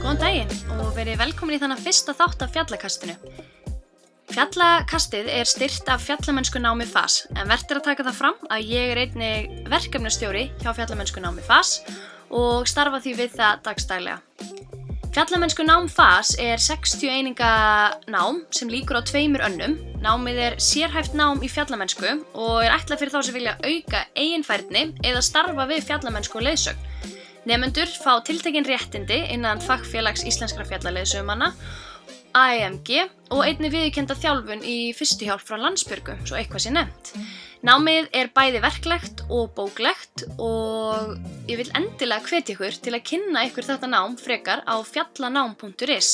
Góðan daginn og verið velkomin í þannig fyrsta þátt af fjallakastinu. Fjallakastið er styrt af fjallamennsku námi FAS en verður að taka það fram að ég er einnig verkefnastjóri hjá fjallamennsku námi FAS og starfa því við það dagstælega. Fjallamennsku nám FAS er 60 eininga nám sem líkur á tveimur önnum. Námið er sérhæft nám í fjallamennsku og er ætlað fyrir þá sem vilja auka eiginfærni eða starfa við fjallamennsku og leiðsögn. Nefendur fá tiltekin réttindi innan fagfélags íslenskra fjallaleiðsögumanna, AEMG og einni viðkenda þjálfun í fyrstuhjálp frá landsbyrgu, svo eitthvað sé nefnt. Námið er bæði verklegt og bóklegt og ég vil endilega hvetja ykkur til að kynna ykkur þetta nám frekar á fjallanám.is.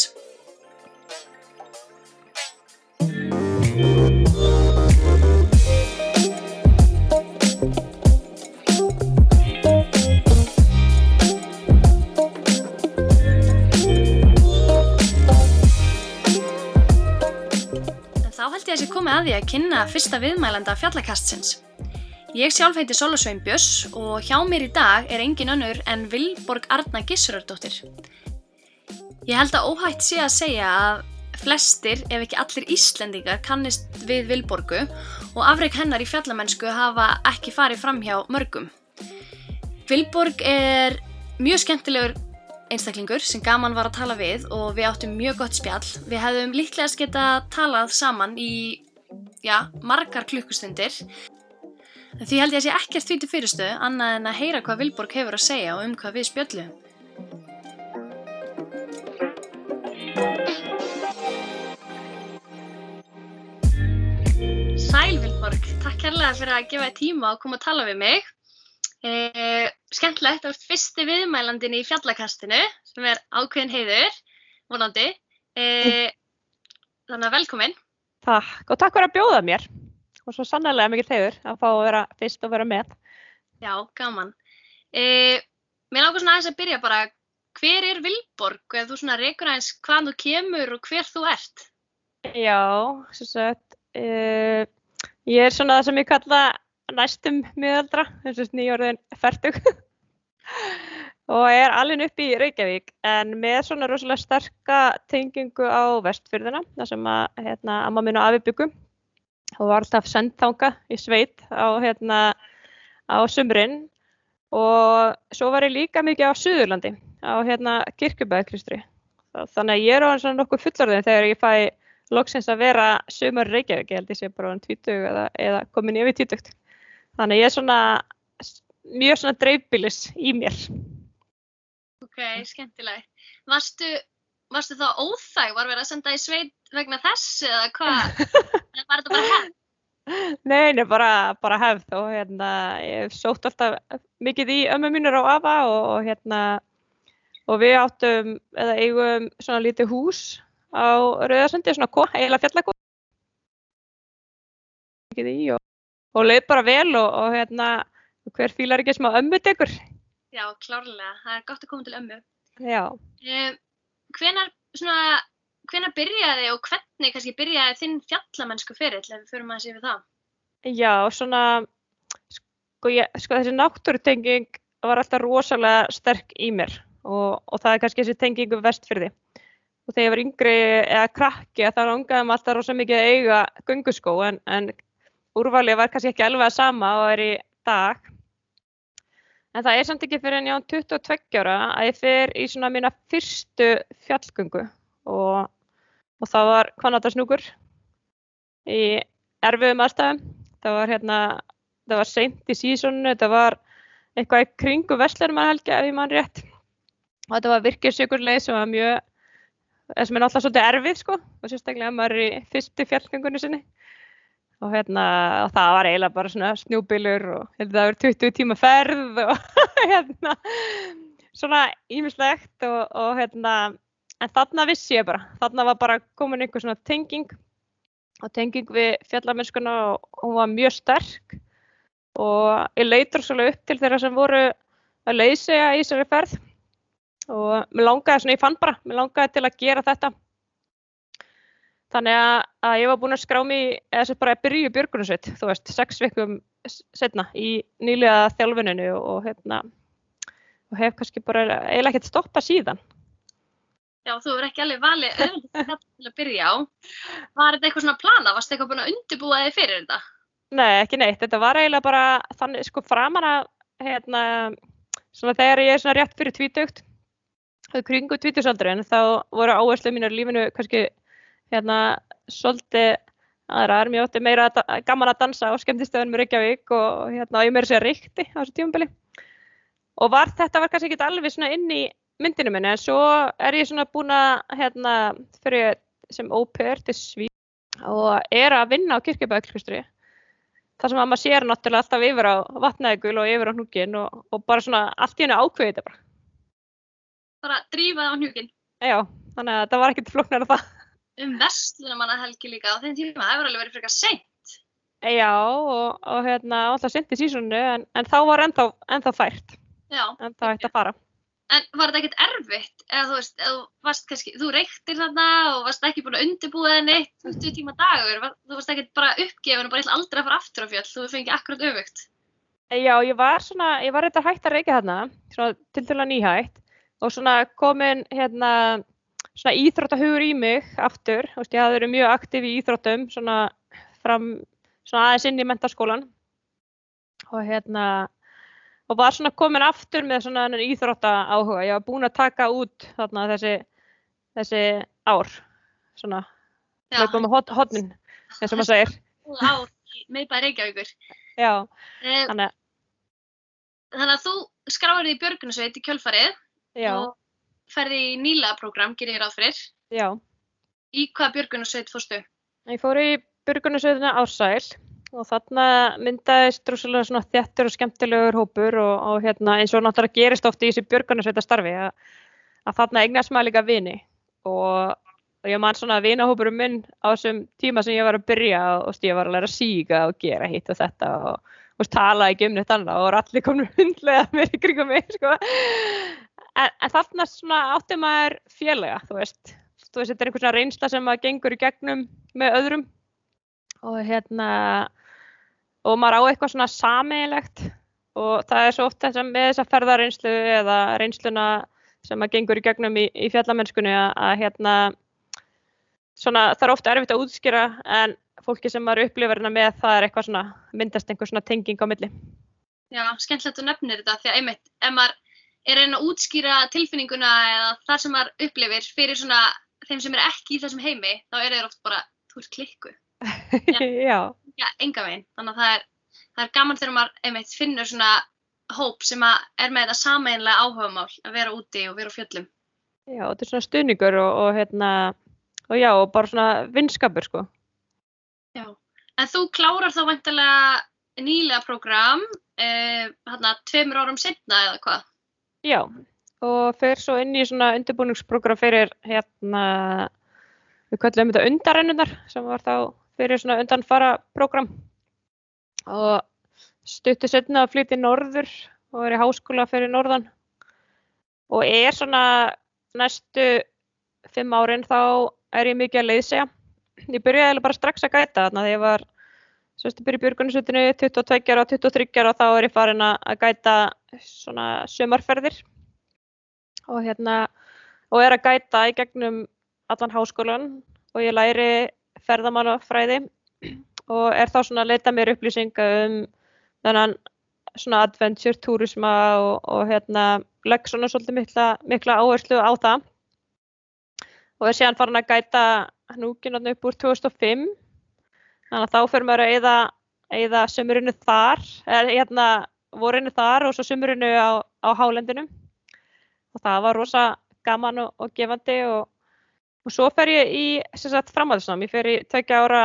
held ég að sé komið að því að kynna fyrsta viðmælanda fjallakastsins. Ég sjálf heiti Sola Svein Björns og hjá mér í dag er engin önnur en Vilborg Arna Gissurardóttir. Ég held að óhætt sé að segja að flestir, ef ekki allir Íslendingar, kannist við Vilborgu og afreg hennar í fjallamennsku hafa ekki farið fram hjá mörgum. Vilborg er mjög skemmtilegur einstaklingur sem gaman var að tala við og við áttum mjög gott spjall. Við hefðum líklegast geta talað saman í, já, margar klukkustundir. Því held ég að sé ekkert því til fyrirstöðu annað en að heyra hvað Vilborg hefur að segja og um hvað við spjöllum. Sæl Vilborg, takk kærlega fyrir að gefa þér tíma og koma að tala við mig. Eh, skemmtilegt, þú ert fyrsti viðmælandin í fjallakastinu sem er ákveðin heiður, vonandi. Eh, þannig að velkomin. Takk og takk fyrir að bjóða mér og svo sannlega mikið þegur að fá að vera fyrst og vera með. Já, gaman. Eh, mér langar svona aðeins að byrja bara, hver er Vilborg? Eða þú svona reykur aðeins hvaðan þú kemur og hver þú ert? Já, svo sett, uh, ég er svona það sem ég kalla næstum miðaldra, þess að nýjórðin færtug og er alveg upp í Reykjavík en með svona rosalega sterka tengingu á vestfyrðina, þar sem að hérna, amma minn og afi byggum og var alltaf sendþanga í sveit á, hérna, á sumrin. Og svo var ég líka mikið á Suðurlandi á hérna, kirkjubæðkristri þannig að ég er á svona nokkuð fullorðin þegar ég fæ loksins að vera sumar Reykjavík, ég held ég sé bara um 20 eða, eða komin yfir 20 þannig ég er svona mjög svona dreifbílis í mér Ok, skemmtilegt. Varstu, varstu þá óþæg? Var verið að senda í sveit vegna þess eða hvað? Eða var þetta bara hefn? Nei, nei, bara, bara hefð og hérna, ég sótt alltaf mikið í ömmu mínur á afa og, hérna, og við áttum, eða eigum svona lítið hús á Rauðarsundi, svona eiginlega fjallakó. Mikið í og, og leið bara vel og, og hérna, hver fílar ekki smá ömmu tekur. Já, klárlega. Það er gott að koma til ömmu. Já, Um, hvenar, svona, hvenar byrjaði og hvernig kannski byrjaði þinn fjallamennsku ferill ef við förum aðeins yfir það? já, svona, sko, ég, sko þessi náttúrutenging var alltaf rosalega sterk í mér og, og það er kannski þessi tengingu vestfyrði. Og þegar ég var yngri eða krakki þá langaði maður alltaf rosa mikið að eiga gönguskó en, en úrvalið var kannski ekki alveg að sama og er í dag. En það er samt ekki fyrir en ég á 22 ára að ég fer í svona mína fyrstu fjallgöngu og, og það var Hvannatarsnúkur í erfiðum aðstæðum. Það var hérna, það var seint í sísonu, þetta var eitthvað í kringu Vestlurumarhelgi ef ég mann rétt. Og þetta var virkjusjökurleið sem var mjög, sem er náttúrulega svolítið erfið sko og sérstaklega maður í fyrstu fjallgöngunni sinni. Og hérna, og það var eiginlega bara svona snjúbylur og hérna það var 20 tíma ferð og hérna svona ímislegt og, og hérna, en þarna vissi ég bara, þarna var bara komin einhver svona tenging og tenging við fjallamennskuna og hún var mjög sterk. Og ég leitur svolítið upp til þeirra sem voru að leysega í þessari ferð. Og mér langaði svona, ég fann bara, mér langaði til að gera þetta. Þannig að, að ég var búin að skrá mig, eða sem bara að byrja í björgunarsveit, þú veist, sex vikum setna í nýlega þjálfuninu og, hérna, og hef kannski bara eiginlega ekkert stoppað síðan. Já, þú verður ekki alveg valið auðvitað til að byrja á. Var þetta eitthvað svona plana? Varst þetta eitthvað búin að undirbúa þig fyrir þetta? Nei, ekki neitt. Þetta var eiginlega bara þannig, sko, framan að, hérna, svona þegar ég er svona rétt fyrir tvítugt, kringu tvítusaldurinn, þá voru áherslu mínar lífinu kannski, hérna, svolítið aðrar. Mér ótti meira gaman að dansa á skemmtistöðunum í Reykjavík og, hérna, ég meira sér reykti á þessu tífumbili. Og var, þetta var kannski ekki alveg svona inn í myndinu minni en svo er ég svona búin að hérna fyrir sem óper til Svíð og er að vinna á kirkjabæðklustri þar sem að maður sér náttúrulega alltaf yfir á vatnaðegul og yfir á hnúkin og, og bara svona allt í hennu ákveði þetta bara. Bara drífaði á hnúkin? Já, þannig að það var ekkert floknar af það. Um vestlunum manna helgi líka á þeim tíma, það hefur alveg verið frekar seint. Já, og, og hérna alltaf sent í sísonu en, en þá var ennþá, ennþá fært. Já. En það ætti að fara. En var þetta ekkert erfitt? Eða þú veist, eða þú varst kannski, þú reyktir þarna og varst ekki búin að undirbúa það neitt 20 tíma dagur, var, þú varst ekkert bara uppgefin og bara aldrei að fara aftur á fjöld, þú fengið akkurat öfugt. Já, ég var svona, ég var þetta hægt að reykja þarna, svona til dæla nýhægt og svona komin hérna svona íþróttahugur í mig aftur, þú veist, ég hafði verið mjög aktiv í íþróttum svona fram, svona aðeins inn í mentaskólan og hérna og var svona komin aftur með svona íþrótta áhuga. Ég var búin að taka út þarna þessi, þessi ár, svona, með hot, hotnin, eins og maður segir. Ár með bara Reykjavíkur. Já, eh, þannig að. Þannig að þú skráður í Björgunarsveit í kjölfarið Já. og ferði í nýlega program, gerir ég ráð fyrir. Já. Í hvað Björgunarsveit fórstu? Ég fór í Björgunarsveitina Ársæl og þarna myndaðist rosalega svona þjættur og skemmtilegur hópur og, og hérna, eins og náttúrulega gerist ofti í þessi björgunarsveita starfi að, að þarna eignast maður líka vini og, og ég man svona að vinahópurum minn á þessum tíma sem ég var að byrja og ég var að læra að síga og gera hitt og þetta og, og tala ekki um neitt annað og allir komur hundlega með í kringum mig sko. En, en þarna svona átti maður félaga þú veist, þú veist þetta er einhvers svona reynsla sem maður gengur í gegnum með öðrum. Og hérna og maður á eitthvað svona sameigilegt og það er svo oft þess að með þessa ferðarreynslu eða reynsluna sem maður gengur í gegnum í, í fjallamennskunni að, að hérna svona það er ofta erfitt að útskýra en fólki sem maður upplifir hérna með það er eitthvað svona myndast einhver svona tenging á milli. Já, skemmtilegt að nefnir þetta því að einmitt ef maður er einn að útskýra tilfinninguna eða það sem maður upplifir fyrir svona þeim sem er ekki í þessum heimi þá er þeir oft bara, þú ert klikku. Já. Já, enga veginn. Þannig að það er, það er gaman þegar maður einmitt finnur svona hóp sem er með þetta sameinlega áhugamál að vera úti og vera á fjöllum. Já, þetta er svona stuðningur og, og hérna, og já, og bara svona vinskapur sko. Já, en þú klárar þá vantilega nýlega program eh, hérna tveimur árum setna eða hvað? Já, og fer svo inn í svona undirbúningsprogram fyrir hérna, við kallum þetta undarennunar sem var þá fyrir svona undanfara program og stuttu setna að flytja í norður og er í háskóla fyrir norðan og er svona næstu fimm árin þá er ég mikið að leiðsega. Ég byrjaði bara strax að gæta þarna þegar ég var Sérstu byrja í björgunarsutinu 22 ára og 23 ára og þá er ég farin að gæta svona sömarferðir og hérna og er að gæta í gegnum allan háskólan og ég læri ferðamannafræði og er þá svona að leita mér upplýsinga um þennan svona adventure túrisma og, og hérna legg svona svolítið mikla, mikla áherslu á það. Og er síðan farin að gæta hnúkin upp úr 2005 þannig að þá fyrir maður að eða, eða sömurinu þar. Eða hérna vorinu þar og svo sömurinu á, á hálendinu og það var rosa gaman og, og gefandi og Og svo fer ég í framhaldsnám, ég fer í tökja ára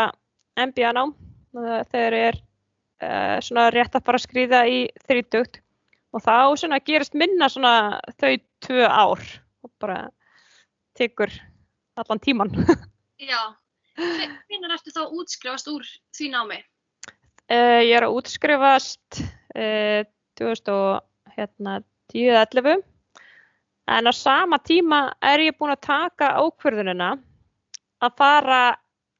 MBA nám þegar ég er uh, svona rétt að fara að skrýða í þrítugt og þá svona gerist minna svona þau tvö ár og bara tekur allan tíman. Já, hvernig ertu þá útskrifast úr því námi? Uh, ég er að útskrifast uh, 2010 10-11 en á sama tíma er ég búin að taka ákverðunina að fara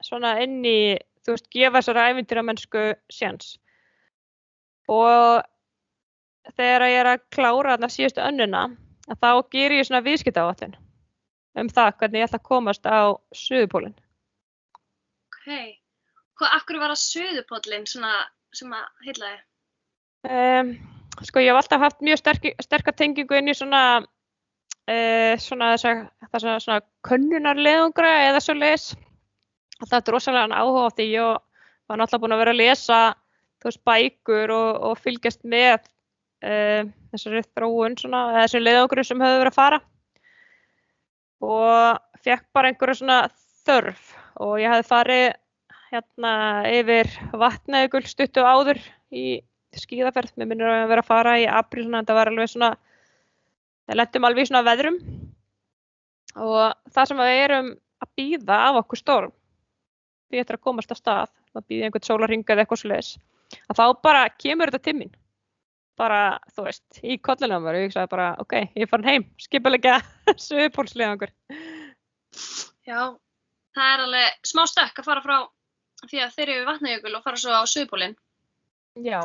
svona inn í, þú veist, gefa þessari æfintýramennsku sjans og þegar ég er að klára þarna síðustu önnuna að þá ger ég svona viðskiptaáallin um það hvernig ég ætla að komast á Suðupólinn. Ok. Hvað, af hverju var það söðupóllin svona sem að heitlaði? Um, sko ég hef alltaf haft mjög sterk, sterka tengingu inn í svona uh, svona þess að svona, svona könnunarleðungra eða svo leis. Það er rosalega áhuga á því og var náttúrulega búin að vera að lesa veist bækur og, og fylgjast með uh, þessari þróun svona, þessari leðungur sem höfðu verið að fara og fekk bara einhverja svona þörf og ég hefði farið hérna yfir vatnaugul stuttu áður í skíðaferð, mér minnir að vera að fara í apríl svona, þetta var alveg svona við lettum alveg svona veðrum. Og það sem við erum að býða af okkur storm við ættum að komast að stað að býða einhvern sólarring eða eitthvað sluðis að þá bara kemur þetta til mín. Bara, þú veist, í kollinu á mér og ég sagði bara, ok, ég er farin heim skipilegja sögupólsliðangur Já, það er alveg smá stökk að fara frá því að þeir eru vatnajökul og fara svo á sögupólinn Já,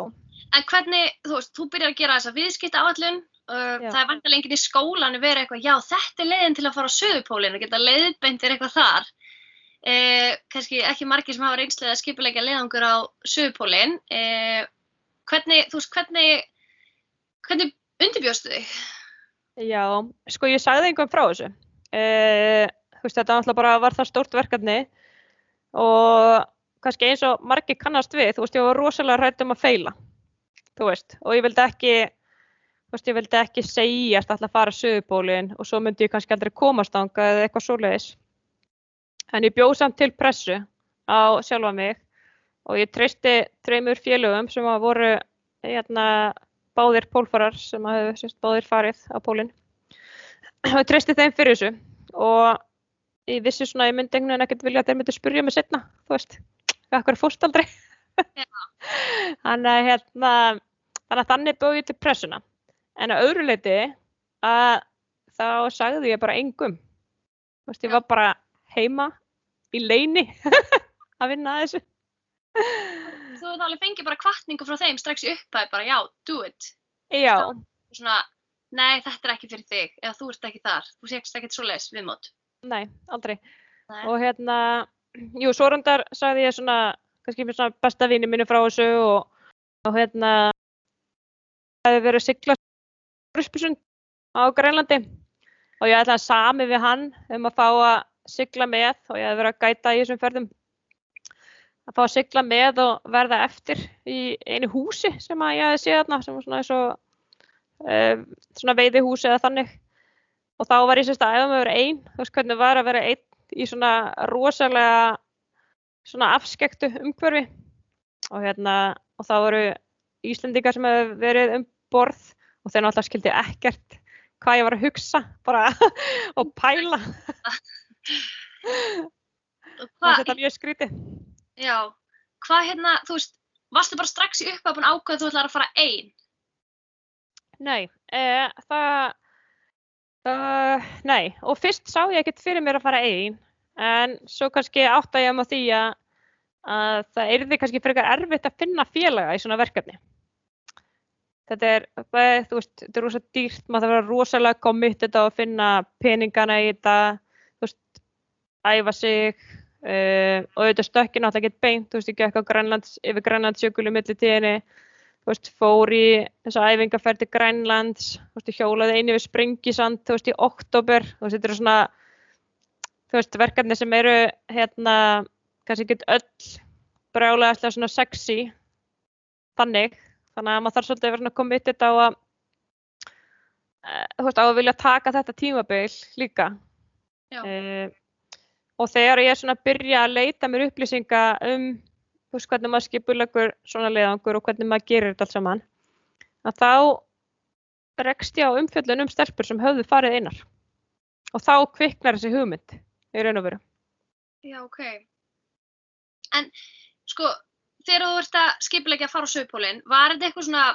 En hvernig, þú veist, þú byrjar að gera þessa viðskipta áallun uh, það er vantilega enginn í skólanu verið eitthvað, já, þetta er leiðin til að fara á söðupólinn og geta leiðbeintir eitthvað þar. Uh, kannski ekki margir sem hafa reynslið að skipulegja leiðangur á söðupólinn uh, hvernig, þú veist, hvernig hvernig undirbjóstu þig? já, sko ég sagði einhvern frá þessu. Þú veist, þetta náttúrulega bara var það stórt verkefni og kannski eins og margir kannast við, þú veist, ég var rosalega hrætt um að feila, þú veist, og ég vildi ekki, þú veist, ég vildi ekki alltaf að fara að sögupólinn og svo myndi ég kannski aldrei komast ánga eða eitthvað svoleiðis. En ég bjóð samt til pressu á sjálfa mig og ég treysti tveimur félögum sem að voru hérna, báðir pólfarar sem að sérst, báðir farið á pólinn og ég treysti þeim fyrir þessu og ég vissi svona að ég myndi einhvern veginn ekkert vilja að þeir myndi spyrja mig setna, þú veist, hvað er fórst aldrei. þannig hérna, að þannig bjóð ég til pressuna. En að öðru leiti að þá sagði ég bara engum. Þú veist, ég var bara heima í leini að vinna að þessu. Þú alveg fengið bara kvartningu frá þeim strax í upphæð, bara já, do it Já, svona, nei, þetta er ekki fyrir þig eða þú ert ekki þar, þú sést ekkert svoleiðis viðmót nei, aldrei. Nei. Og hérna, jú, svo reyndar sagði ég svona, kannski með svona besta vini mínu frá þessu og, og hérna, það hefði verið að sigla Ruspusund á Grænlandi og ég ætlaði sami við hann um að fá að sigla með og ég hefði verið að gæta í þessum ferðum. Að fá að sigla með og verða eftir í einu húsi sem að ég hefði séð þarna sem var svona eins og uh, svona veiðihúsi eða þannig. Og þá var ég sérst að æfa mig að vera einn þú veist hvernig var að vera einn í svona rosalega svona afskektu umhverfi. Og hérna og þá voru Íslendingar sem hefur verið um borð og þeir náttúrulega skildi ekkert hvað ég var að hugsa bara og pæla. Og þetta er mjög skrítið já, hvað hérna, þú veist, varstu bara strax í búin ákveð þú ætlar að fara einn? Nei, e, það, það, nei, og fyrst sá ég ekkert fyrir mér að fara einn, en svo kannski átta ég um á því að, að það yrði kannski frekar erfitt að finna félaga í svona verkefni. Þetta er, bæði, þú veist, þetta er rosa dýrt, maður þarf að vera rosalega committed á að finna peningana í þetta, þú veist, æfa sig, uh, og auðvitað stökkin náttúrulega ekki beint, þú veist, gekk á Grænlands, yfir Grænlandsjökul í milli tíðinni, veist, fór í þessa æfingarferð til Grænlands, veist, hjólaði einu við Sprengisand, þú veist, í oktober, þú veist, þetta eru svona, þú veist, verkefni sem eru, hérna, kannski ekki öll brjálega alltaf svona sexy, þannig, þannig að maður þarf svolítið að vera svona committed á að, eh, þú veist, á að vilja taka þetta tímabil líka. Já. Eh, og þegar ég er svona að byrja að leita mér upplýsinga um veist hvernig maður skipulegur svona leiðangur og hvernig maður gerir þetta allt saman að þá rekst ég á umfjöllun um stelpur sem höfðu farið einar og þá kviknar þessi hugmynd í raun og veru. Já, ok. En, sko, þegar þú ert að skipulegja að fara á sögupólinn, var þetta eitthvað svona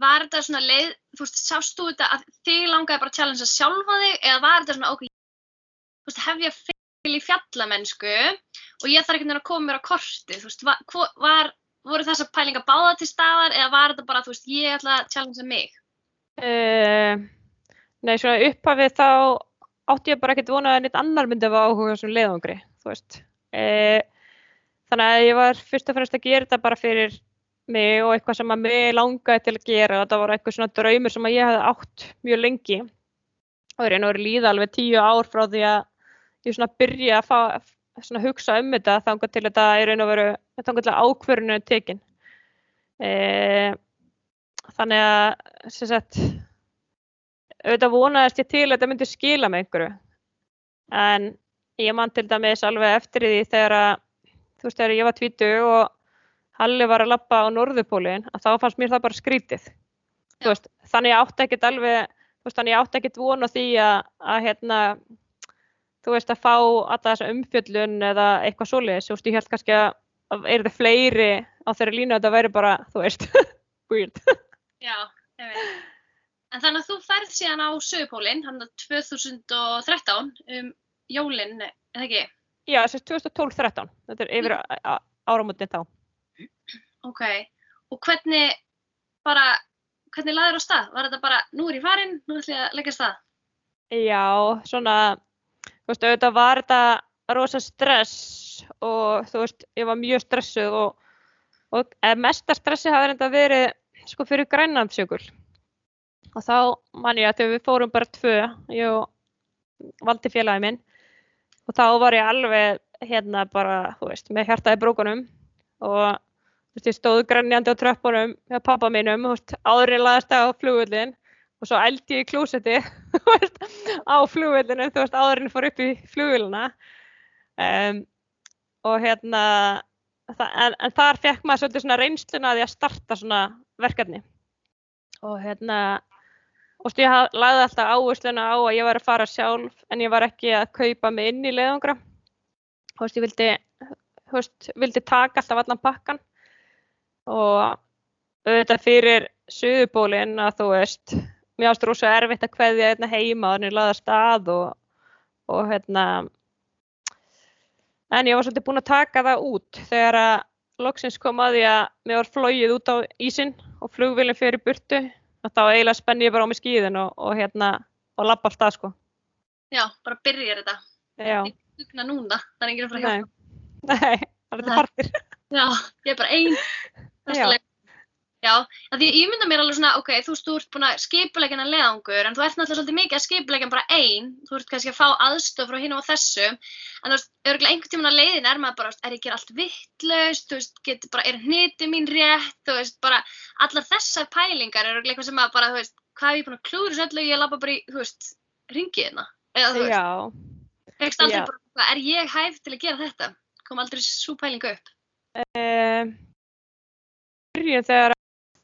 var þetta svona leið, þú veist, sást þú þetta að þig langaði bara að challengea sjálfa þig eða var þetta svona, ok, þú veist, hef ég fylg í fjallamennsku og ég þarf einhvern veginn að koma mér á kortið, þú veist, var, var, voru þessar pælingar báða til staðar eða var þetta bara, þú veist, ég ætla að challengea mig? Uh, nei, svona upphafið þá átti ég bara ekkert vonað að neitt annar myndi að áhuga þessum leiðangri, þú veist. Uh, þannig að ég var fyrst og fremst að gera þetta bara fyrir mig og eitthvað sem að mig langaði til að gera. Þetta var eitthvað svona draumur sem að ég hefði átt mjög lengi. Og ég er nú líða alveg tíu ár frá því að ég svona byrja að fá, svona hugsa um þetta þangar til þetta er raun og veru, þangar til að ákvörðinu er tekin. Uh, þannig að sem sagt auðvitað vonaðist ég til að þetta myndi skila með einhverju. En ég man til dæmis alveg eftir því þegar að þú veist þegar ég var tvítu og Halli var að lappa á norðupólinn að þá fannst mér það bara skrítið veist, þannig ég átti ekkert alveg veist, þannig ég átti ekkert von á því að, að hérna þú veist að fá alla þessa umfjöllun eða eitthvað svoleiðis, þú veist, ég held kannski að að eru það fleiri á þeirra línu að þetta væri bara, þú veist, weird Já, ég veit. En þannig að þú ferð síðan á Suðupólinn, hann 2013 um jólinn, eða ekki? Já, þessi 2012-13, þetta er yfir áramöndin þá. Ok, og hvernig bara, hvernig laður á stað? Var þetta bara, nú er ég farin, nú ætlum ég að leggja stað? Já, svona, þú veist, auðvitað var þetta rosa stress og þú veist, ég var mjög stressuð og, og mesta stressi hafi reynda verið sko fyrir grænlandsjökul. Og þá man ég að þegar við fórum bara tvö, ég valdi félagi minn og þá var ég alveg hérna bara, þú veist, með hjartaði brókunum og þú veist, ég stóð grænjandi á tröppunum hjá pappa mínum, þú veist, áðurinn laðast á flugullin og svo ældi ég í klósetti, á flugvillinu, þú veist, áðurinn fór upp í flugvillina um, og hérna, það, en, en þar fekk maður svolítið svona reynsluna að því að starta svona verkefni. Og hérna, og veist, ég lagði alltaf áhersluna á að ég var að fara sjálf en ég var ekki að kaupa mig inn í leiðangra, þú veist, ég vildi, þú veist, vildi taka alltaf allan pakkan og auðvitað fyrir suðubólinn að þú veist, mér ást rosa erfitt að kveðja hérna heima þannig að laða stað og, og hérna en ég var svolítið búin að taka það út þegar að loksins kom að því að mér var flóið út á ísin og flugvílinn fyrir burtu og þá eiginlega spenn ég bara á mig skíðin og, og hérna og lappa alltaf sko Já, bara byrjar þetta. Já, Hugna núna, það er enginn að fara að hjálpa. nei, það er þetta partir Já, ég er bara ein. Já. Já, því ég mynda mér alveg svona, ok, þú veist, þú ert búin að skipulegja hennar leiðangur, en þú ert náttúrulega svolítið mikið að skipulegja bara ein, þú ert kannski að fá aðstof frá hinn og þessu, en þú veist, örgulega einhvern tímann að leiðin er maður bara, er ég að gera allt vittlaust, þú veist, getur bara, er hniti mín rétt, þú veist, bara, allar þessar pælingar er örgulega eitthvað sem að bara, þú veist, hvað hef ég búin að klúður þessu öllu, ég labba bara í, þú veist, ringið hérna, eða þú veist, Já, fegst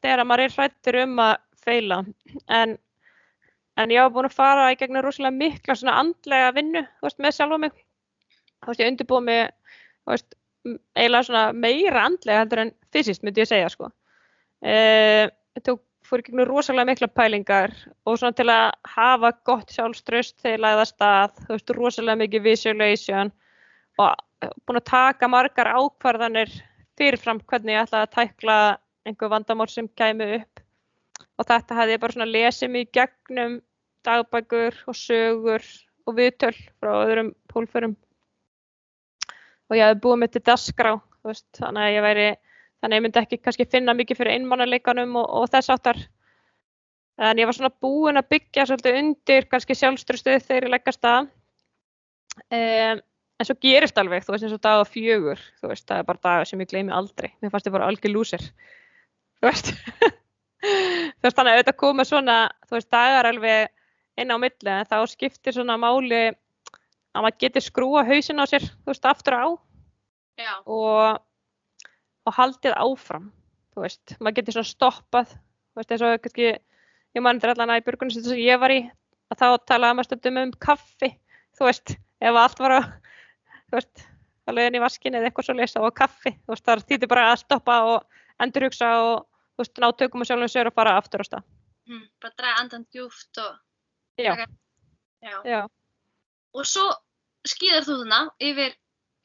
hvað, er að maður er hrættur um að feila en, en ég var búin að fara í gegnum rosalega mikla svona andlega vinnu veist, með sjálfa mig þú veist, ég undirbúið mig veist, eiginlega svona meira andlega heldur en fysiskt myndi ég segja sko. ég tók fór í gegnum rosalega mikla pælingar og svona til að hafa gott sjálfströst þegar ég lagði að þú veist, rosalega mikið visualization og búin að taka margar ákvarðanir fyrirfram hvernig ég ætlaði að tækla einhver vandamál sem kæmi upp. Og þetta hefði ég bara svona lesið í gegnum dagbækur og sögur og viðtöl frá öðrum pólförum. Og ég hefði búið mig til dasgrá veist, þannig að ég væri þannig að ég myndi ekki kannski finna mikið fyrir einmannaleikanum og, og þess áttar en ég var svona búin að byggja svolítið undir kannski sjálfströstuð þegar ég leggast að um, en svo gerist alveg, þú veist eins og dag og fjögur þú veist, það er bara dagar sem ég gleymi aldrei. Mér fannst ég bara algjör lúsir þú veist. Þú veist, þannig að auðvitað koma svona þú veist, dagar alveg inn á milli en þá skiptir svona máli að maður getur skrúa hausin á sér þú veist, aftur á. Og, og haldið áfram þú veist, maður getur svona stoppað þú veist, eins og kannski ég mann til allan að í björgunum sem ég var í að þá talaði maður stundum um kaffi þú veist, ef allt var að þú veist, að leiðin í vaskin eða eitthvað svo lesa og kaffi, þú veist, það þýttir bara að stoppa og endurhugsa og þú veist, ná tökum að sjálfum sér og fara aftur á stað. hm, bara draga andan djúft og, Já, já. já, og svo skýðar þú þarna yfir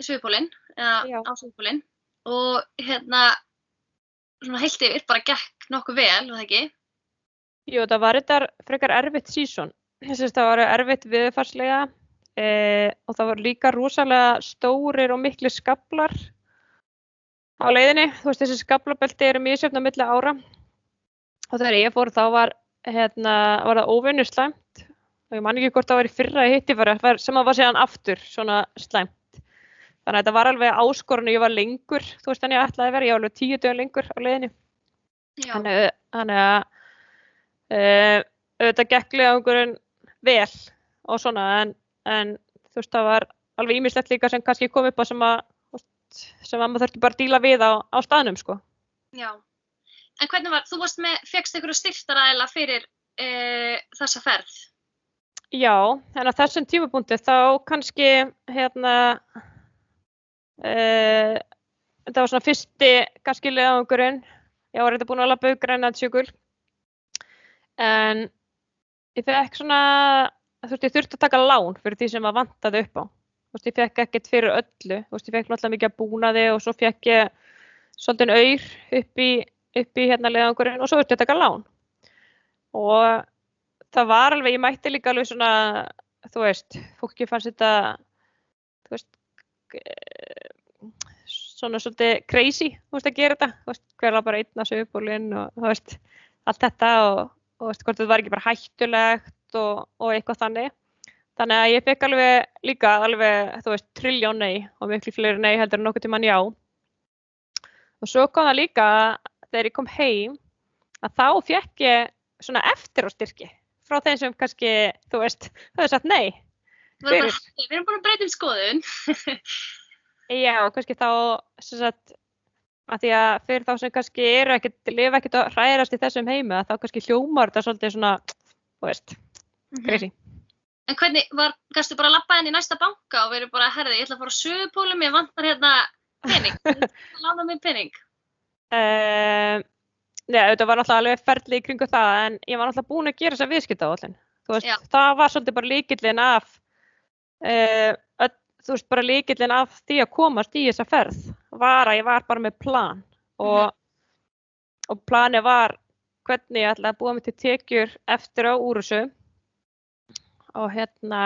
Suðupólinn, eða á Suðupólinn og hérna svona heilt yfir, bara gekk nokkuð vel, var það ekki? jú, það var þetta frekar erfitt sísón. Það var erfitt viðfarslega e, og það var líka rosalega stórir og miklu skablar á leiðinni. Þú veist, þessi skablabelti eru mjög sjöfn á milli ára og þegar ég fór þá var, hérna, var það óvinnu slæmt og ég man ekki hvort það var í fyrra í hittifæri sem það var síðan aftur svona slæmt. Þannig að þetta var alveg áskorun og ég var lengur, þú veist, en ég ætlaði að vera, ég var alveg tíu dögum lengur á leiðinni. Þannig þannig að uh, auðvitað gekk leiðangurinn vel og svona en, en þú veist það var alveg ímislegt líka sem kannski kom upp á sem að veist, sem að maður þurfti bara að díla við á, á staðnum sko. Já. En hvernig var, þú varst með, fegst ykkur styrtaræðila fyrir e, þessa ferð? Já, en á þessum tímapunkti þá kannski hérna uh, þetta var svona fyrsti kannski leiðangurinn ég var eitthvað búin að lappa auðvitað Grænlandsjökul en ég fekk svona þú veist ég þurfti að taka lán fyrir því sem að vantaði upp á veist ég fekk ekkert fyrir öllu. Þú veist ég fekk náttúrulega mikið að búnaði og svo fekk ég svolítið auður upp í, upp í hérna leiðangurinn og svo þurfti ég að taka lán. Og það var alveg, ég mætti líka alveg svona þú veist, fólki fannst þetta þú veist svona svolítið crazy, þú veist, að gera þetta. Þú veist, hver var bara einn að sögupólinn og þú veist, allt þetta og, og veist, hvort þetta var ekki bara hættulegt og, og eitthvað þannig þannig að ég fekk alveg líka alveg, þú veist, trilljón nei og miklu fleiri nei heldur en nokkuð tímann já og svo kom það líka þegar ég kom heim að þá fekk ég svona eftir á styrki frá þeim sem kannski, þú veist, þau hefur sagt nei Við erum, búin að breyta um skoðun. Já, kannski þá sem sagt, að því að fyrir þá sem kannski eru ekkert, lifa ekkert að hræðast í þessum heimi að þá kannski hljómar þetta svolítið svona, þú veist, crazy. En hvernig var, kannstu bara að lappa inn í næsta banka og verið bara, herði, ég ætla að fara á Suðupólum, ég vantar hérna pening, lána mig pening. Uh, Nei, þetta var náttúrulega alveg ferli í kringu það en ég var náttúrulega búin að gera þessa viðskipta á allin. Þú veist, Já. það var svolítið bara líkillin af, uh, öll, þú veist, bara líkillin af því að komast í þessa ferð var að ég var bara með plan og, og planið var hvernig ég ætla að búa mig til tekjur eftir á úr þessu og hérna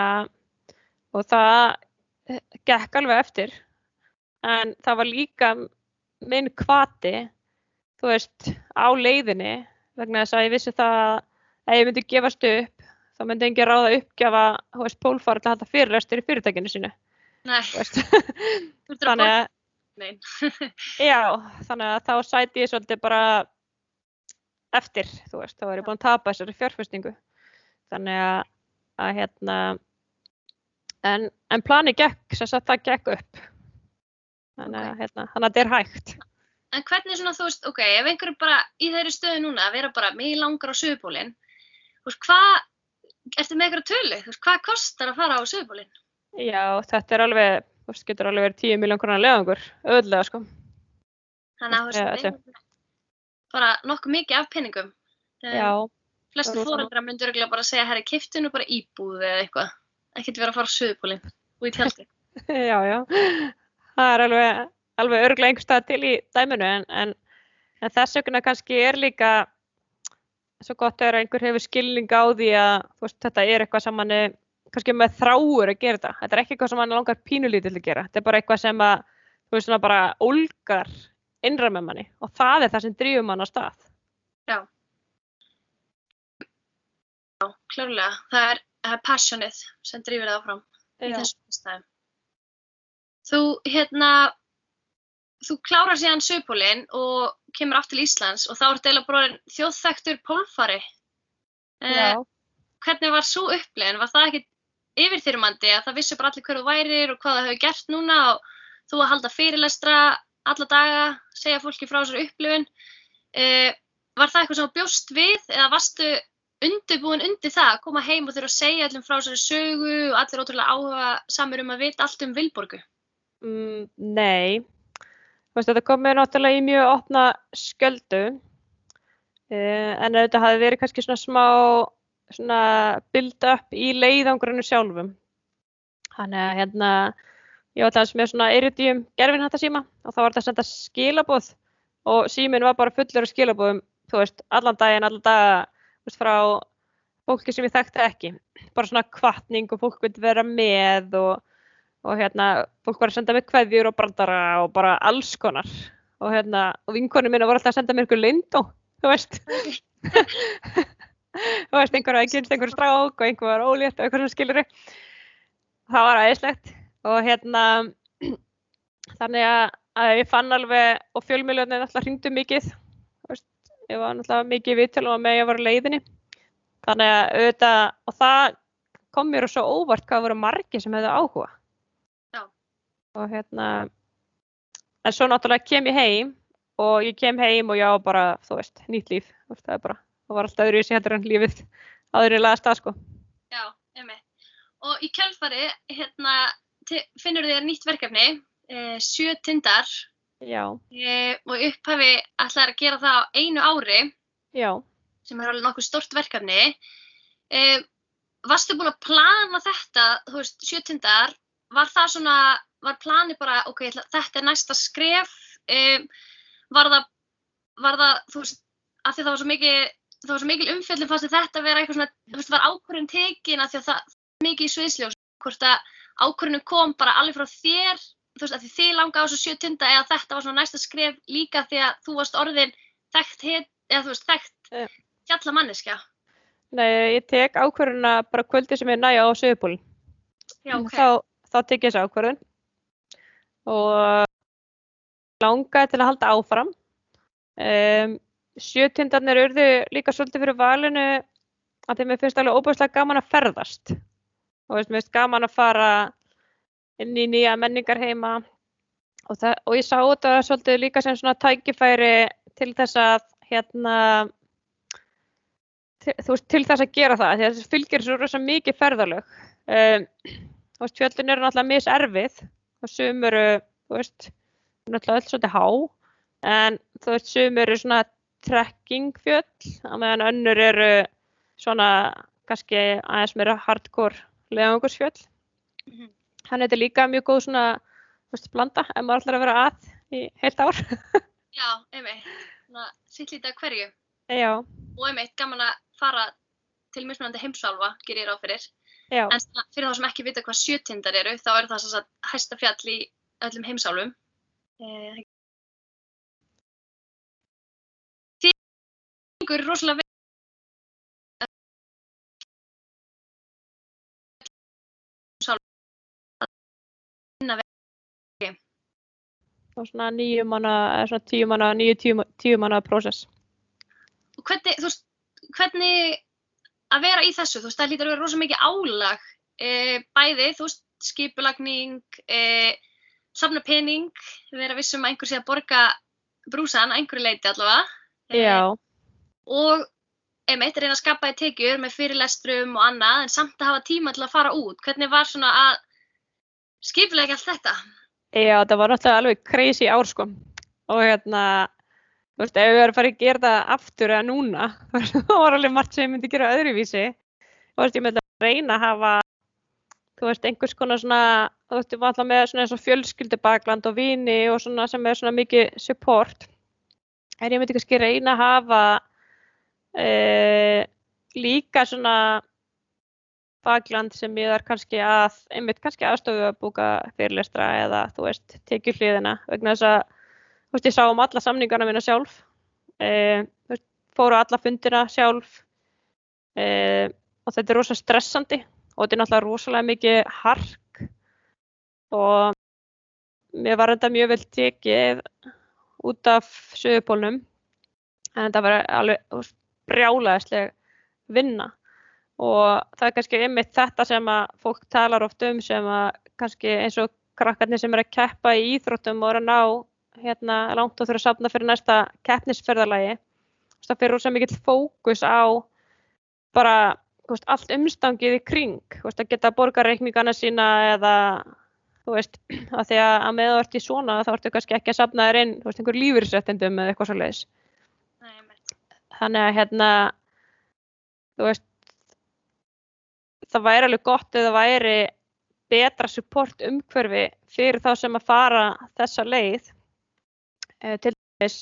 og það eh, gekk alveg eftir. En það var líka minn kvati þú veist, á leiðinni vegna þess að ég vissi það að ég myndi gefast upp þá myndi engin ráða uppgjafa, þú veist, pólfara til að halda fyrirlestur í fyrirtækinu sínu. Nei, þannig að, já, þannig að þá sæti ég svolítið bara eftir, þú veist, þá er ég búin að tapa þessari fjárfestingu. Þannig að, að hérna en, en plani gekk, sem sagt það gekk upp þannig að, hérna, þannig að þetta er hægt En hvernig svona, þú veist, ok, ef einhver er bara í þeirri stöðu núna að vera bara, mig langar á Suðupólinn, þú veist, hvað, ertu með einhverja tölu, þú veist, hvað kostar að fara á Suðupólinn? Já, þetta er alveg, þú veist, getur alveg verið 10 miljón krónar leðangur, auðvitað sko. Þannig að, þú veist, bara nokkuð mikið af peningum. Um, Já, Flest rosa fóreldra myndur örugglega bara segja, herri, kiftinu bara íbúð eða eitthvað. Ekkert vera að fara á Suðupólinn og í tjaldi. já, já. Það er alveg, alveg örglega einhver stað til í dæminu en, en, en þess vegna kannski er líka svo gott að einhver hefur skilning á því að veist, þetta er eitthvað sem hann er kannski með þráur að gera þetta. Þetta er ekki eitthvað sem hann langar pínulítið til að gera. Þetta er bara eitthvað sem að, þú veist, svona bara ólgar innra með manni og það er það sem drýfum mann á stað. Klárlega, það er, það er passionið sem drýfur það áfram í Já. þessum stæðum. Þú, hérna, þú klárar síðan Suðupólinn og kemur aftur til Íslands og þá er deila bróðin þjóðþektur pólfari. Eh, Já. hvernig var svo upplegin? Var það ekkit yfirþyrmandi að það vissu bara allir hver þú værir og hvað það hefur gert núna og þú að halda fyrirlestra alla daga, segja fólki frá þessari upplifun. Uh, var það eitthvað sem bjóst við eða varstu undirbúin undir það að koma heim og þurfa að segja allum frá þessari sögu og allir ótrúlega áhuga samur um að vita allt um Vilborgu? Mm, nei, þetta kom mér náttúrulega í mjög opna sköldu Uh, en auðvitað hafi verið kannski svona smá svona build up í leiðangrunum sjálfum. Þannig að hérna, ég var þess með svona Iridium gerfinhattasíma og þá var þetta að senda skilaboð og síminn var bara fullur af skilabóðum, þú veist, allan daginn, allan daga, veist, frá fólki sem ég þekkti ekki. Bara svona kvartning og fólk vildi vera með og, og hérna, fólk var að senda mig kveðjur og brandara og bara alls konar. Og hérna, og vinkonum minna voru alltaf að senda mér ykkur lindó þú veist þú veist, einhver að kynst einhver strák og einhver var ólétt og eitthvað sem skilur það var aðeinslegt og hérna þannig að, að ég fann alveg og fjölmjölunni alltaf hringdu mikið ég var alltaf mikið viðtölu með að ég var leiðinni. Þannig að auðvitað og það kom mér svo óvart hvað voru margi sem hefðu áhuga. Já. og hérna en svo náttúrulega kem ég heim og ég kem heim og já bara, þú veist, nýtt líf. Það, bara, það var alltaf öðru í sig hættur en lífið aðri laðast að sko. Já, einmitt. Og í kjálfari hérna, finnur þér nýtt verkefni eh, sjö tindar eh, og upphafi ætlaði að gera það á einu ári já. sem er alveg nokkuð stort verkefni. Eh, Varstu búin að plana þetta, þú veist, sjö tindar var það svona, var plani bara ok, þetta er næsta skref? Um var það, var það, þú veist, af því það var svo mikið, það var svo mikil umfjöldin fannst þetta að vera eitthvað svona, þú veist, var ákvörðin tekin af því að það var mikið í sviðsljós, hvort að ákvörðinu kom bara alveg frá þér, þú veist, af því þið langa á þessu sjötunda eða þetta var svona næsta skref líka því að þú varst orðin þekkt hitt, eða þú veist, þekkt yeah. fjallamanniska. Nei, ég tek ákvörðuna bara kvöldi sem ég næja á sögupólinn. Já, ok. Þá, þá tek ég þessu ákvörðun og langaði til að halda áfram. Um, Sjötindarnir urðu líka svolítið fyrir valinu að þeim fyrst alveg óbúslega gaman að ferðast og veist, mér finnst gaman að fara inn í nýja menningar heima og, það, og ég sá þetta svolítið líka sem svona tækifæri til þess að hérna til, þú veist, til þess að gera það þess fylgir svo rosa mikið ferðalög. Um, þú veist, fjöldin eru náttúrulega miserfið og sumuru, þú veist náttúrulega öll svolítið há. En þú veist sum eru svona trekkingfjöll að meðan önnur eru svona kannski aðeins meira hardcore leðangursfjöll mm -hmm. Þannig að þetta er líka mjög góð svona veist, blanda ef maður ætlar að vera að í heilt ár. Já, einmitt. Sitt lítið að hverju. Já. og einmitt gaman að fara til mismunandi heimsálfa, ger ég ráð fyrir. Já. en fyrir þá sem ekki vita hvað sjötindar eru þá er það svo að hæsta fjall í öllum heimsálfum. Þingur er rosalega og svona nýju manna, eða svona tíu manna, nýju tíu, tíu manna prósess. Og hvernig, þú veist, hvernig að vera í þessu, þú veist, það lítur að vera rosalega mikið álag, e, bæði, þú veist, skipulagning, e, safna pening, vera vissum að einhver sé að borga brúsan, einhverju leiti allavega. Já. Og einmitt reyna að skapa í tekjur með fyrirlestrum og annað, en samt að hafa tíma til að fara út. Hvernig var svona að skipulega allt þetta? Já, það var náttúrulega alveg crazy ár sko. Og hérna, þú veist, ef við verðum að fara að gera það aftur eða núna, þá var alveg margt sem ég myndi gera öðruvísi. Þú veist, ég myndi að reyna að hafa þú veist, einhvers konar svona, þú veist, við varum alltaf með svona eins og fjölskyldubakland og vini og svona sem er svona mikið support. En ég myndi kannski reyna að hafa e, líka svona bakland sem ég er kannski að, einmitt kannski aðstofu að búka fyrirlestra eða, þú veist, tekið hliðina vegna þess að, þú veist, ég sá um alla samningarna mína sjálf, e, veist, fóru alla fundina sjálf. E, og þetta er rosalega stressandi og þetta er náttúrulega rosalega mikið hark. Og mér var þetta mjög vel tekið út af sögupólnum en þetta var alveg brjálæðisleg vinna og það er kannski einmitt þetta sem að fólk talar oft um sem að kannski eins og krakkarnir sem er að keppa í íþróttum og er að ná hérna langt og þurfa að sapna fyrir næsta keppnisferðalagi. Það fyrir rosa mikill fókus á bara veist, allt umstangið í kring, veist, að geta borgarreikningana sína eða þú veist, að því að, að með þú ert í svona þá ertu kannski ekki að sapna þér inn, veist, einhver lífyrsrættindum eða eitthvað svo leiðis. þannig að hérna þú veist það væri alveg gott eða væri betra support umhverfi fyrir þá sem að fara þessa leið. Eh, til dæmis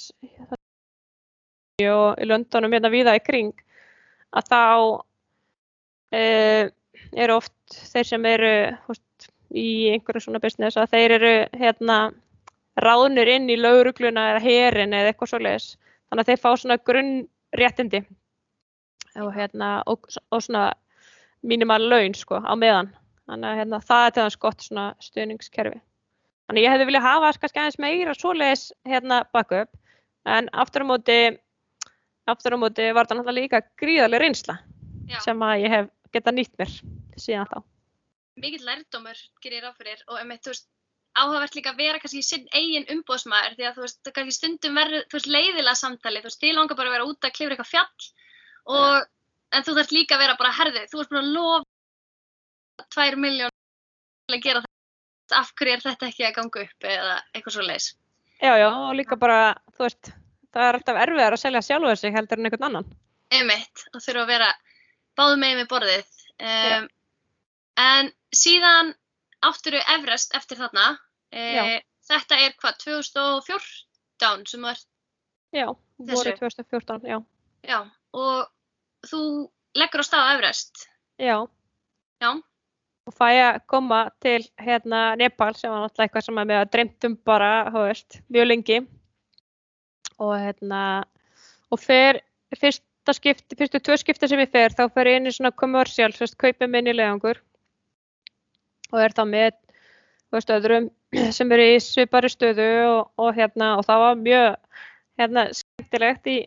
og í löndunum hérna víða í kring að þá eh, eru oft þeir sem eru veist, í einhverju svona business að þeir eru hérna ráðnir inn í laurugluna eða herin eða eitthvað svoleiðis. Þannig að þeir fá svona grunnréttindi. Og hérna og, og svona mínimal laun sko á meðan. Þannig að hérna, það er til þess gott svona stuðningskerfi. Þannig ég hefði viljað hafa kannski aðeins meira svoleiðis hérna backup en aftur á móti aftur á móti var það náttúrulega líka gríðarlega reynsla Já. sem að ég hef geta nýtt mér síðan þá. Mikill lærdómur gerir ráð fyrir og einmitt, þú veist, áhugavert líka að vera kannski sinn eigin umbóðsmaður því að þú veist, kannski stundum verður, þú veist, leiðilega samtali, þú veist, þið langar bara að vera út að klifra eitthvað fjall og, en þú þarf líka að vera bara herðið, þú ert búin að lofa tvær miljón til að gera þetta, af hverju er þetta ekki að ganga upp eða eitthvað svo leiðis. Já, já, og líka bara, þú veist, það er alltaf erfiðar að selja sjálfur sig heldur en einhvern annan. Einmitt, og þurfa að vera báðum megin við borðið. Um, en síðan átturu Everest eftir þarna. E, þetta er hvað, 2014 sem var, Já, voru Þessu? 2014, já. já, og þú leggur á stað Everest. Já, Já, og fæ að koma til hérna Nepal sem var náttúrulega eitthvað sem að mér dreymt um bara, þú veist, mjög lengi. Og hérna, og fer, fyrsta skipti, fyrstu tvö skipti sem ég fer, þá fer ég inn í svona commercial, þú veist, kaupið minni legangur. Og er þá með, þú veist, öðrum sem eru í svipari stöðu og, og hérna, og það var mjög, hérna, skemmtilegt. Í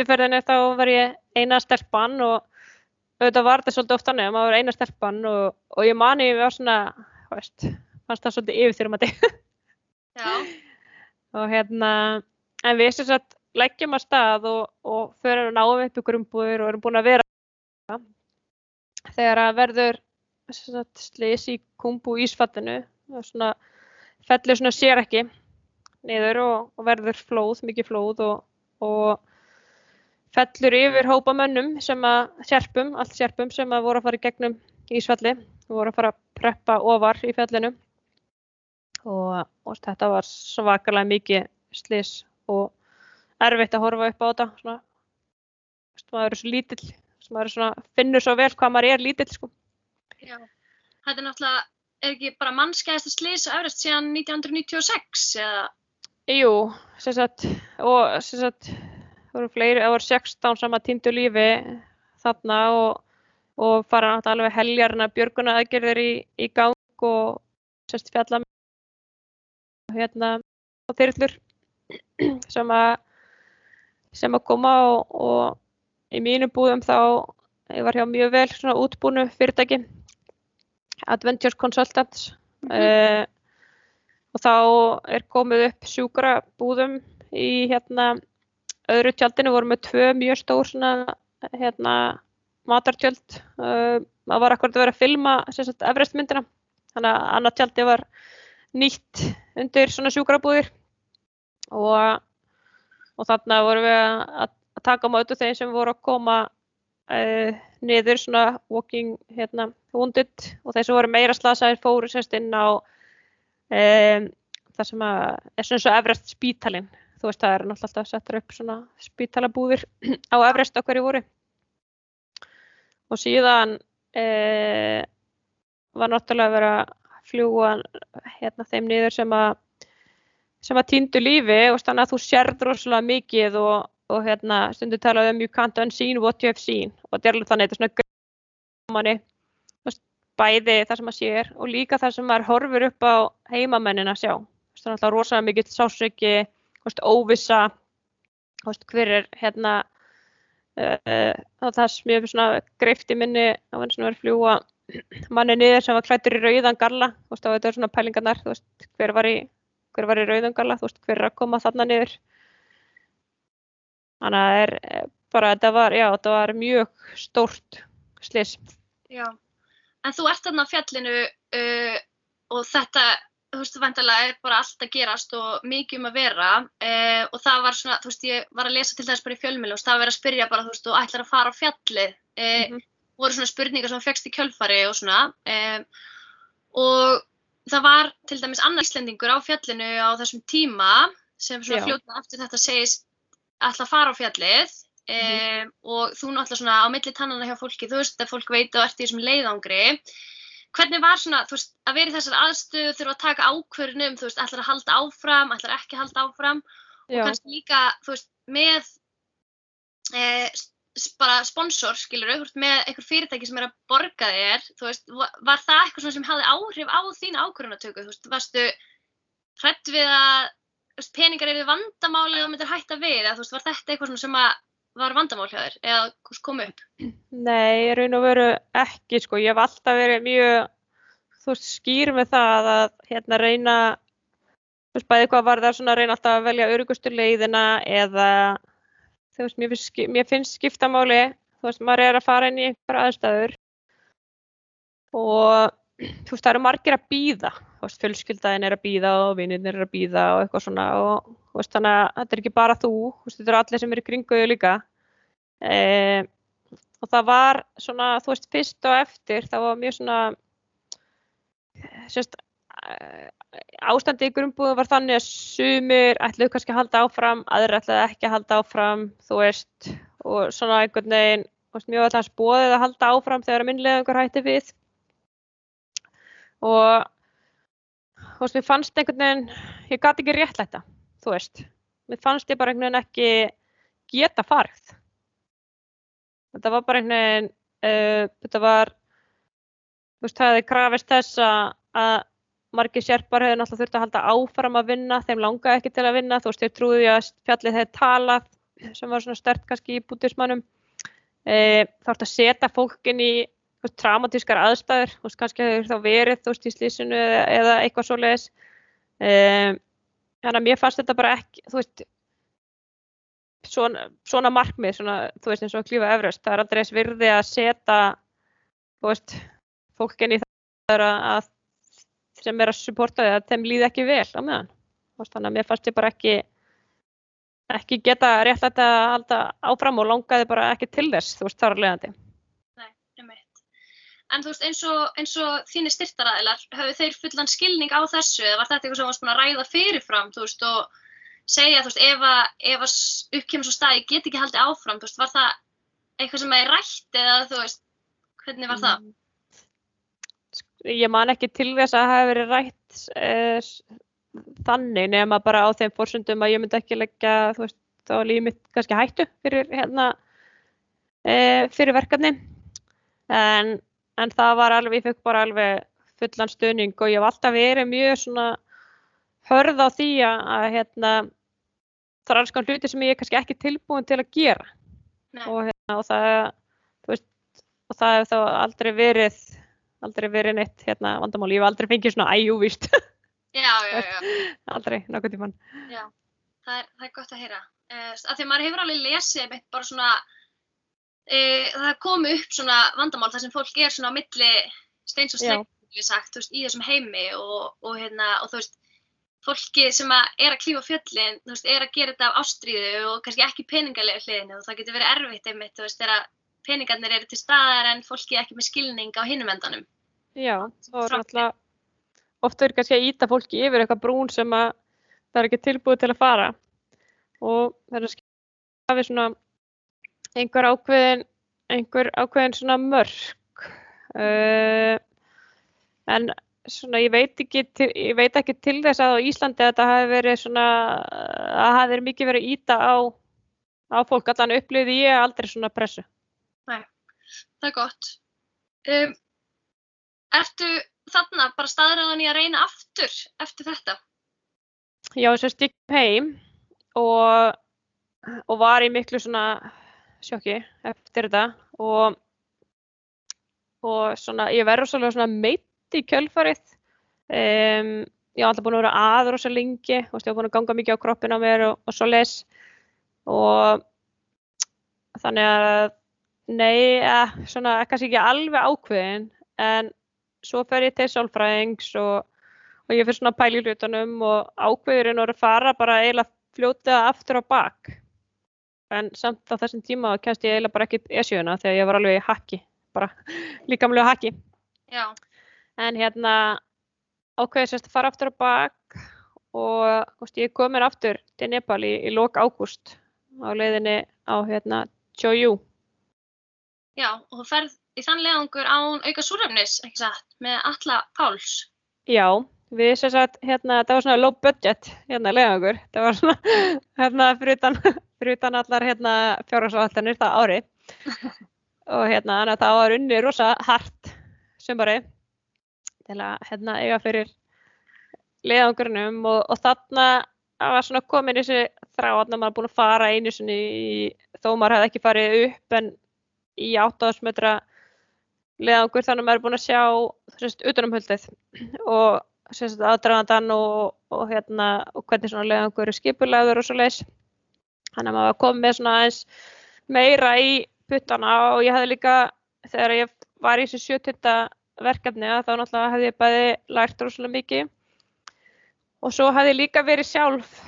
fyrstu ferðinni þá var ég eina stelpan og auðvitað var þetta svolítið oft þannig að maður var eina stelpan og, og ég mani ég var svona, þú veist, fannst það svolítið yfirþyrmandi. Já, og hérna, en við sem sagt leggjum að stað og, og fyrir að náum upp ykkur umbúður og erum búin að vera þegar að verður slis í kumbu ísfallinu og svona fellur svona sér ekki niður og, og verður flóð, mikið flóð og, og fellur yfir hópa mönnum sem að sérpum, allt sérpum sem að voru að fara í gegnum Ísfalli og voru að fara að preppa ofar í fjallinu og, og þetta var svakalega mikið slis og erfitt að horfa upp á þetta svona, maður er svo lítill maður er svona, finnur svo vel hvað maður er lítill sko. já. Þetta er náttúrulega, er ekki bara mannskæðasta slís á Everest síðan 1996 eða, Jú, sem sagt og sem sagt það voru fleiri, það voru 16 sem að týndu lífi þarna og, og fara náttúrulega alveg heljarna björguna aðgerðir í, í gang og sérst fjalla hérna og þyrlur sem að sem að koma og, og í mínu búðum þá ég var hjá mjög vel svona útbúnu fyrirtæki Adventures Consultants mm Mhm. og þá er komið upp sjúkra búðum í hérna öðru tjaldinu voru með tvö mjög stór svona hérna matartjöld. Uh, það var akkurat að vera að filma sagt Everest myndina þannig að annað tjaldi var nýtt undir svona sjúkrabúðir. Og, og þarna vorum við að, að taka á mótu þeim sem voru að koma uh, niður svona walking hérna wounded. Og þeir sem voru meira slasaðir fóru sérst inn á um, það sem að er svona og Everest spítalinn þú veist það er náttúrulega alltaf settur upp svona spítalabúðir á Everest á hverju voru. Og síðan eh, var náttúrulega að vera að fljúa hérna þeim niður sem að sem að týndu lífi. Og þannig að þú sérð rosalega mikið og, og hérna stundu talað um you can't unseen what you have seen. Og þetta er alveg þannig þetta er svona manni, þú veist, bæði það sem maður sér og líka það sem maður horfir upp á heimamennin að sjá. Þú veist, það er rosalega mikill sásöki óvissa þú veist, hver er hérna uh, uh, það sem ég hef svona greift í minni á henni sem var fljúa manni niður sem var klættur í rauðan galla. Þú veist, og þetta er svona pælingarnar þú veist, hver var í, hver var í rauðan galla þú veist, hver er að koma þarna niður. Þannig að það er eh, bara, þetta var, já, þetta var mjög stórt slis já. En þú ert þarna á fjallinu uh, og þetta þú veist, vantarlega er bara allt að gerast og mikið um að vera uh, og það var svona, þú veist, ég var að lesa til þess bara í fjölmjölu og það var verið að spyrja bara, þú veist, þú ætlar að fara á fjallið, uh, mm -hmm. voru svona spurningar sem fegst í kjölfari og svona uh, og það var til dæmis annar íslendingur á fjallinu á þessum tíma sem svona fljóta eftir þetta segist ætla að fara á fjallið mm -hmm. og þú náttúrulega svona á milli tannana hjá fólki, þú veist, að fólk veit og ert í þessum leiðangri hvernig var svona, þú veist, að vera í þessar aðstöðu þurfa að taka ákvörnum, þú veist, ætlar að halda áfram, ætlar ekki að halda áfram Já. og kannski líka, þú veist, með e, bara sponsor, skilur, þú veist, með einhver fyrirtæki sem er að borga þér, þú veist, var það eitthvað sem hafði áhrif á þín ákvörðunatöku, þú veist, varstu hrætt við að veist, peningar eru vandamáli og myndir hætta við, eða þú veist, var þetta eitthvað sem að var vandamál hjá þér eða kom upp? Nei, raun og veru ekki sko, ég hef alltaf verið mjög þú veist, skýr með það að hérna reyna þú veist, bæði hvað var það svona reyna alltaf að velja örugustu leiðina eða þú veist, mér finnst, mér finnst skiptamáli, þú veist, maður er að fara inn í einhverja aðstæður og þú veist, það eru margir að býða, þú veist, fjölskyldaðin er að býða og vinnirnir er að býða og eitthvað svona og veist, þannig að þetta er ekki bara þú, veist, þetta eru allir sem eru kringuðu líka. E, og það var svona, þú veist, fyrst og eftir, það var mjög svona sérst ástandi í grunnbúðu var þannig að sumir ætluðu kannski að halda áfram, aðri ætluðu ekki að halda áfram, þú veist, og svona einhvern veginn, þú veist, mjög alltaf bóðið að halda áfram þegar að minnlegangur hætti við. Og þú veist, mér fannst einhvern veginn, ég gæti ekki rétt þetta, þú veist, mér fannst ég bara einhvern veginn ekki geta farið. Þetta var bara einhvern veginn, uh, þetta var, þú veist, það hefði krafist þess að margir sérpar hefði náttúrulega þurft að halda áfram að vinna, þeim langaði ekki til að vinna, þú veist, ég trúði að fjallið hefði talað, sem var svona stört kannski í bútismannum, uh, þá ætti að setja fólkin í veist, traumatískar aðstæður, veist, kannski hefur þá verið þú veist í slísinu eða, eða eitthvað svo leiðis um, þannig að mér fannst þetta bara ekki þú veist svona, svona markmið, svona, þú veist eins og klífa efraust, það er aldrei eins virði að setja þú veist fólkin í það að sem er að supporta því að þeim líði ekki vel á meðan, þannig að mér fannst ég bara ekki ekki geta rétt að þetta áfram og langaði bara ekki til þess, þú veist, þar að leiðandi En þú veist eins og, eins og þínir styrtaræðilar, hafið þeir fullan skilning á þessu eða var þetta eitthvað sem varst búin að ræða fyrirfram þú veist og segja þú veist ef að, ef að uppkjöfum svo staði get ekki haldið áfram, þú veist var það eitthvað sem er rætt eða þú veist hvernig var það? Ég man ekki til þess að það hefði verið rætt eh, þannig nema bara á þeim fórsöndum að ég myndi ekki leggja þú veist þá lífið mitt kannski hættu fyrir hérna eh, fyrir verkefni en en það var alveg, ég fekk bara alveg fullan stöning og ég hef alltaf verið mjög svona hörð á því að hérna það er alls konar hluti sem ég er kannski ekki tilbúin til að gera. Og, hérna, og það veist, og það hef þá aldrei verið aldrei verið neitt hérna vandamáli, ég hef aldrei fengið svona já Aldrei, nokkuð tíman Já, það er, það er gott að heyra. Uh, af því að maður hefur alveg lesið bara svona e, það komi upp svona vandamál þar sem fólk er svona á milli steins og veist, í þessum heimi og, og, hérna, og þú veist, fólki sem að er að klífa fjöllin, veist, er að gera þetta af ástríðu og kannski ekki peningarlega hliðinu og það getur verið erfitt einmitt, þú veist, þegar peningarnir eru til staðar en fólki ekki með skilning á hinum endanum. Já, er alltaf, ofta er kannski að íta fólki yfir eitthvað brún sem að það er ekki tilbúið til að fara og það er að skilja við svona einhver ákveðin, einhver ákveðin svona mörg uh, en svona ég veit ekki til, ég veit ekki til þess að á Íslandi að þetta hafi verið svona að hafi verið mikið verið íta á á fólk, allan upplýði ég aldrei svona pressu. Nei, það er gott. Um, Ertu þarna bara staðræðan í að reyna aftur eftir þetta? Já, þess að stíkjum heim og, og var í miklu svona sjokki eftir þetta og, og svona, ég verður svolítið meitt í kjölfarið. Um, ég var alltaf búin að vera aður svo lengi og ég var búin að ganga mikið á kroppin á mér og, og svo les og þannig að nei, eh, svona kannski ekki alveg ákveðin en svo fer ég til sálfræðings og, og ég fyrir svona í hlutunum og ákveðurinn voru að fara bara eiginlega fljóta aftur á bak en samt á þessum tíma kemst ég eiginlega bara ekki esjöuna þegar ég var alveg í haki bara líkamlega haki Já, en hérna ákveði sérst að fara aftur á bak og veist, ég kom mér aftur til Nepal í, í lok ágúst á leiðinni á hérna Choyu já, og þú ferð í þann leiðangur án auka súrefnis, ekki satt, með alla Páls. Já, við sem sagt, hérna, það var svona low budget, hérna, leiðangur. Það var svona, hérna, fyrir utan, fyrir utan allar, hérna, fjárhagsáhaldanir það ári. Og hérna, þannig að það var unni rosa hart sumari til að, hérna, eiga fyrir leiðangurinnum og, og þarna var svona komin þessi þrá að maður búin að fara einu sinni í, þó maður hefði ekki farið upp en í 8 metra leiðangur þannig að maður er búin að sjá sérst, utanumhöldið og aðdragandan og, og, hérna, og hvernig svona leiðangur er skipulegur og svo leiðis. Þannig að maður komið með svona aðeins meira í puttana og ég hefði líka, þegar ég var í þessu sjötunda verkefni þá náttúrulega hefði ég bæði lært rosalega mikið og svo hefði ég líka verið sjálf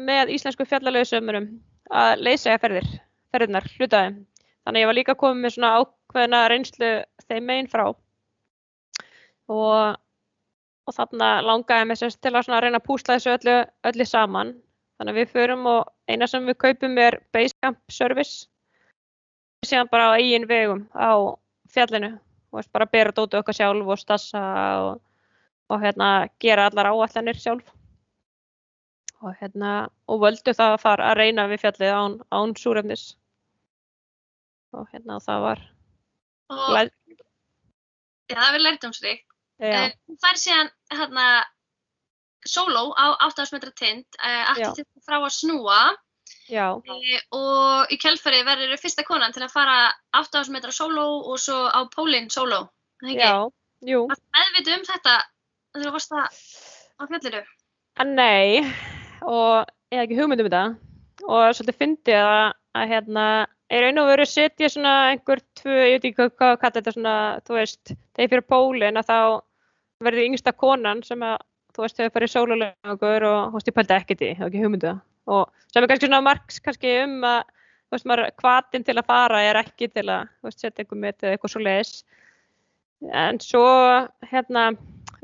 með íslensku fjallalöðsömmurum að leysa ferðir, ferðirnar, hlutaði. Þannig að ég var líka komið með svona ákveðna reynslu þeim meginn frá og, og þarna langaði mér sérst til að reyna að púsla þessu öllu, öllu saman. Þannig að við förum og eina sem við kaupum er Basecamp Service síðan bara á eigin vegum á fjallinu og bara bera dótu okkar sjálf og stassa og, og hérna, gera allar áallanir sjálf og, hérna, og völdu það að fara að reyna við fjallið án, án súrefnis og hérna það var Og læ- já, það verður lærdomsríkt. Já, Þú fær síðan hérna sóló á 8 metra tind, uh, Já. aftur til frá að snúa. E, og í kjálfari verður fyrsta konan til að fara 8 metra sóló og svo á pólinn sóló. Er það já, jú. Varstu meðvituð um þetta þegar þú varst það á fjallinu? að nei. Og ég hef ekki hugmynd um þetta. Og svolítið fyndið að, að hérna er raun og veru setja svona einhver tvö, ég veit ekki hvað, hvað kalla þetta svona, þú veist, þegar fyrir pólinn að þá verður yngsta konan sem að, þú veist, hefur farið sólulegur og, þú veist, ég pældi ekkert í, ég hef ekki hugmyndu það. Og sem er kannski svona margs kannski um að, þú veist, maður, hvatin til að fara er ekki til að, þú veist, setja einhver met eða eitthvað svo leis en svo, hérna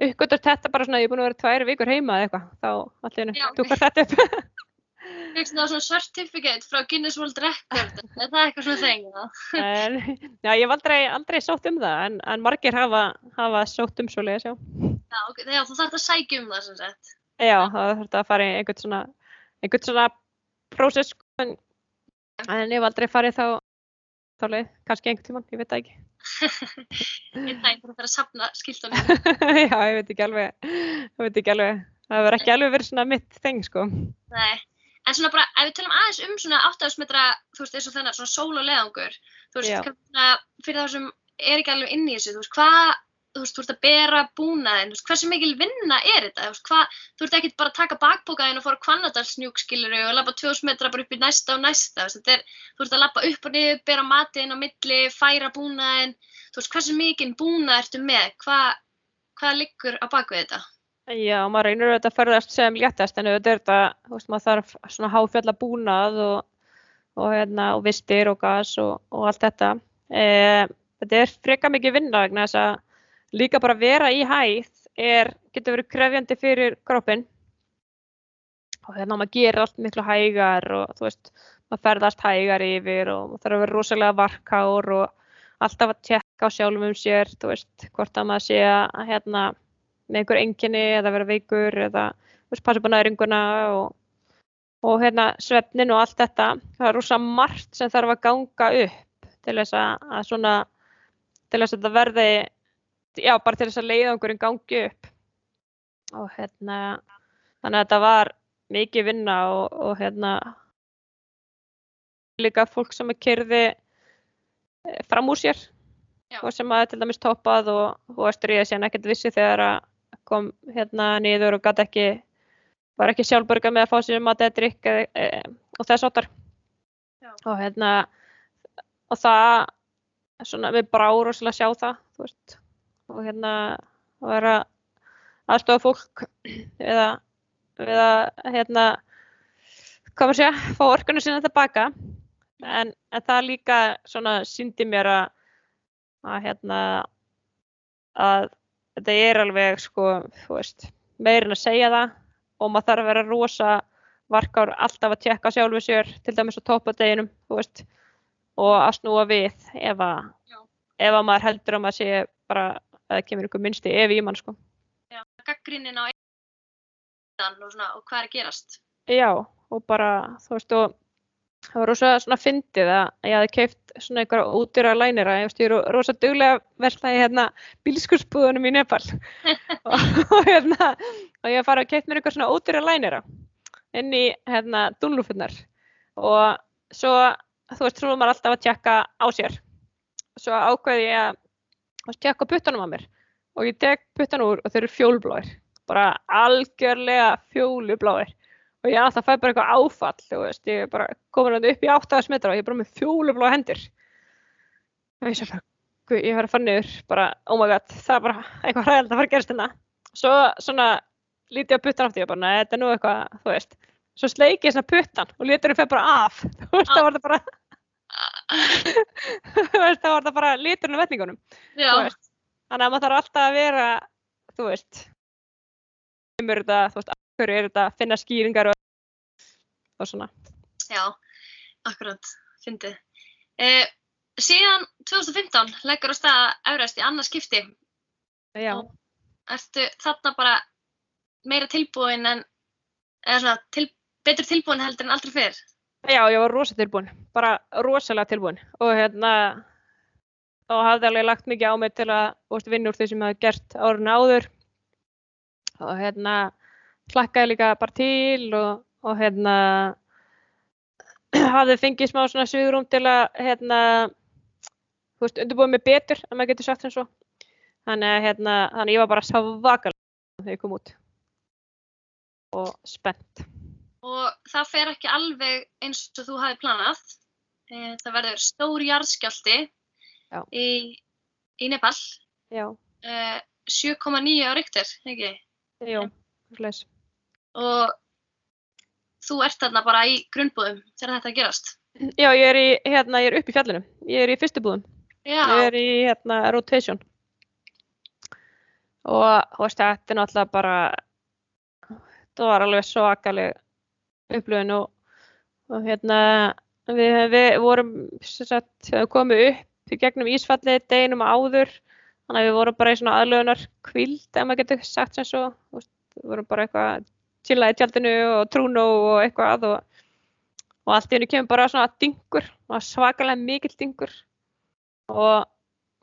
uppgötur þetta bara svona, ég er búin að vera tvær vikur heima eða eitthvað, þá allir Já. dúkar þetta upp Fyrst það svona certificate frá Guinness World Record, er það eitthvað svona þengi? en, já, ég hef aldrei, aldrei sótt um það en, en margir hafa, hafa sótt um svo leiðis, já Já, ok, já, þú þarf að sækja um það sem sagt. Já, það þurfti að fara í einhvern svona, einhvern svona prósess, en, en ég hef aldrei farið þá, þá leið, kannski einhvern tímann, ég veit það ekki. Einn daginn fyrir að fara að safna skiltunum. Já, ég veit ekki alveg, ég veit ekki alveg, það verður ekki alveg verið svona mitt þeng, sko. Nei, en svona bara, ef við tölum aðeins um svona 8.000 metra, þú veist, eins og þennan, svona sól og leðangur, þú veist, kannski fyrir það sem er ekki alveg inn í þessu, þú veist, hvað, þú veist, þú ert að bera búnaðin, þú veist, hversu mikil vinna er þetta, þú veist, hvað, þú ert ekkert bara að taka bakbókaðin og fara kvannadalsnjúk, skiluru, og labba 2000 metra bara upp í næsta og næsta, þú veist, þetta er, þú ert að labba upp og niður, bera matinn á milli, færa búnaðin, þú veist, hversu mikil búnað ertu með, hvað, hvað liggur á bakvið þetta? Já, maður reynir auðvitað að ferðast sem léttast en auðvitað er þetta, þú veist, maður þarf svona háfjalla búnað og, og, hérna, og vistir og gas og, og allt þetta. E, þetta er freka mikið vinna vegna þess að líka bara vera í hæð er, getur verið krefjandi fyrir kroppin og hérna maður gerir allt miklu hægar og þú veist, maður ferðast hægar yfir og maður þarf að vera rosalega varkár og alltaf að tjekka á sjálfum um sér, þú veist, hvort að maður sé að hérna með einhver enginni eða vera veikur eða veist, passa upp á næringuna og, og hérna svefnin og allt þetta. Það er rosa margt sem þarf að ganga upp til þess að, að svona, til þess að þetta verði, já, bara til þess að leiðangurinn gangi upp. Og hérna, þannig að þetta var mikið vinna og, og hérna, líka fólk sem er kyrði fram úr sér Já. og sem að til dæmis toppað og, og Östuríða síðan ekkert vissi þegar að kom hérna niður og gæti ekki var ekki sjálfbörga með að fá sér mat eða drikk e, e, og þess Já. og hérna og það svona við brá rosalega að sjá það þú veist. Og hérna að vera aðstofa fólk eða, eða hérna, hvað maður segja, fá orkunum sinna tilbaka en, en það líka svona síndi mér að, að hérna að þetta er alveg sko, þú veist, meirinn að segja það og maður þarf að vera rosa varkár alltaf að tjekka sjálfu sér til dæmis á toppadeginum, þú veist og að snúa við ef að, ef að maður heldur að maður sé bara að það kemur einhver minnsti ef í mann sko. Já, gaggrinnin á einn og, svona, og hvað er gerast? Já, og bara, þú veist, og það var rosa svona fyndið að ég hafi keift svona einhverja útýra lænira, ég veist, ég er rosa duglega verðlaði hérna bílskursbúðunum í Nepal. Og, hérna, og ég fara að keift mér einhver svona útýra lænira inn í hérna dúnlúfinnar og svo, þú veist, trúum maður alltaf að tjekka á sér. Svo ákveði ég að tjekka puttanum á mér. Og ég tek puttan úr og þeir eru fjólblóðir bara algjörlega fjólubláðir og ég alltaf fæ bara eitthvað áfall þú veist, ég er bara komin upp í 8 metra og ég er bara með fjólubláða hendur. Og ég sé bara ég verði að fara niður, bara oh my god það er bara eitthvað hræðilegt að fara að gerast hérna. Svo svona lítið á puttan aftur ég bara, þetta er nú eitthvað, þú veist. Svo sleiki ég svona puttan og liturinn fer bara af. Þú veist, það var þetta bara þú veist, það var þetta bara liturinn á vetningunum þannig að maður þarf alltaf að vera þú veist þú veist, hverju er þetta finna skýringar og, og svona. Já, akkurat fyndið. Eh, síðan 2015 leggur á stað Everest í annars skipti. Já. Og ertu þarna bara meira tilbúin en eða svona til, betur tilbúin heldur en aldrei fyrr? Já, ég var rosa tilbúin, bara rosalega tilbúin. Og hérna og hafði alveg lagt mikið á mig til að vinna úr því sem ég hafði gert árun áður. Og hérna hlakkaði líka bara til og, og hérna hafði fengið smá svona suðrúm til að hérna þú veist, undirbúið mig betur að maður getur sagt sem svo þannig að hérna, þannig ég var bara svakalega þegar ég kom út. Og spennt. Og það fer ekki alveg eins og þú hafi planað. Eh, það verður stór jarðskjálti í, í Nepal, eh, 7,9 á ryktir, ekki? Jú, hlust. Og þú ert þarna bara í grunnbúðum þegar þetta gerast? Já, ég er, í, hérna, ég er upp í fjallinu. Ég er í fyrstu búðum. Já. Ég er í hérna, rotation. Og veist, þetta er náttúrulega bara, það var alveg svakaleg upplöðin og, og hérna við, við vorum sagt, komið upp í gegnum Ísfallið deginum áður þannig að við vorum bara í svona aðlöðunar kvild ef maður getur sagt sem svo við vorum bara eitthvað chillað í tjaldinu og trúnu og eitthvað og, og allt í hennu kemur bara svona dingur svakalega mikill dingur og